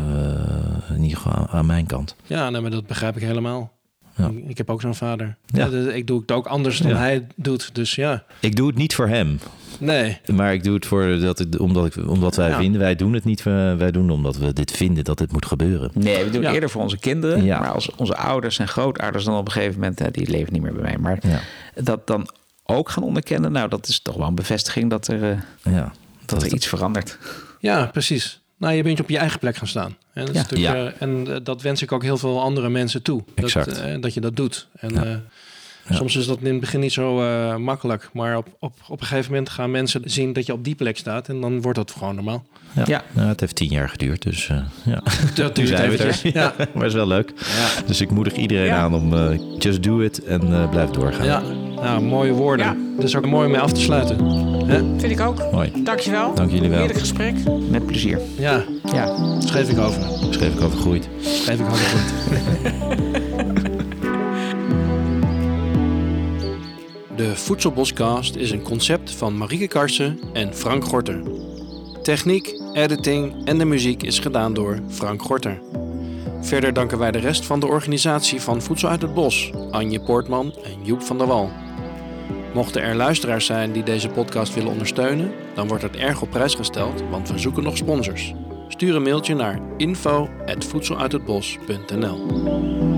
S4: in ieder geval aan, aan mijn kant.
S3: Ja, nee, maar dat begrijp ik helemaal.
S4: Ja.
S3: Ik- Ik heb ook zo'n vader.
S4: Ja.
S3: Ja. dus ik doe het ook anders dan
S4: Ja.
S3: hij doet. Dus ja,
S4: Ik doe het niet voor hem.
S3: nee.
S4: Maar ik doe het voor dat ik, omdat, ik, omdat wij
S3: Ja.
S4: vinden, wij doen het niet, eh, wij doen het omdat we dit vinden dat dit moet gebeuren.
S1: Nee, we doen
S3: Ja.
S1: het eerder voor onze kinderen.
S4: Ja.
S1: Maar als onze ouders en grootouders dan op een gegeven moment... eh, die leven niet meer bij mij. Maar
S4: Ja,
S1: dat dan ook gaan onderkennen... nou, dat is toch wel een bevestiging dat er, eh,
S4: ja.
S1: dat er iets verandert.
S3: Ja, precies. Nou, je bent op je eigen plek gaan staan. En dat, is
S1: Ja.
S3: natuurlijk, eh, en eh, dat wens ik ook heel veel andere mensen toe. Dat,
S4: Exact.
S3: eh, dat je dat doet. En
S4: Ja.
S3: eh,
S4: Ja.
S3: soms is dat in het begin niet zo eh, makkelijk. Maar op, op, op een gegeven moment gaan mensen zien dat je op die plek staat. En dan wordt dat gewoon normaal.
S4: Ja.
S1: Ja.
S4: Nou, het heeft tien jaar geduurd, dus eh, ja.
S3: Dat duurt
S4: we
S3: eventjes.
S4: er.
S3: Ja.
S4: maar is wel leuk.
S3: Ja.
S4: Dus ik moedig iedereen
S2: Ja.
S4: aan om eh, just do it en eh, blijf doorgaan.
S3: Nou, mooie woorden.
S2: Ja.
S3: Dus ook mooi om mee af te sluiten. Hè?
S2: Vind ik ook.
S4: Mooi.
S2: Dankjewel.
S4: Dank jullie wel.
S2: Heerlijk gesprek.
S1: Met plezier.
S3: Ja,
S1: Ja.
S3: schreef ik over.
S4: Schreef ik over groeit.
S3: Schreef ik over goed. De Voedselboscast is een concept van Marieke Karsen en Frank Gorter. Techniek, editing en de muziek is gedaan door Frank Gorter. Verder danken wij de rest van de organisatie van Voedsel uit het Bos, Anje Poortman en Joep van der Wal. Mochten er luisteraars zijn die deze podcast willen ondersteunen, dan wordt het erg op prijs gesteld, want we zoeken nog sponsors. Stuur een mailtje naar info.voedseluithetbos.nl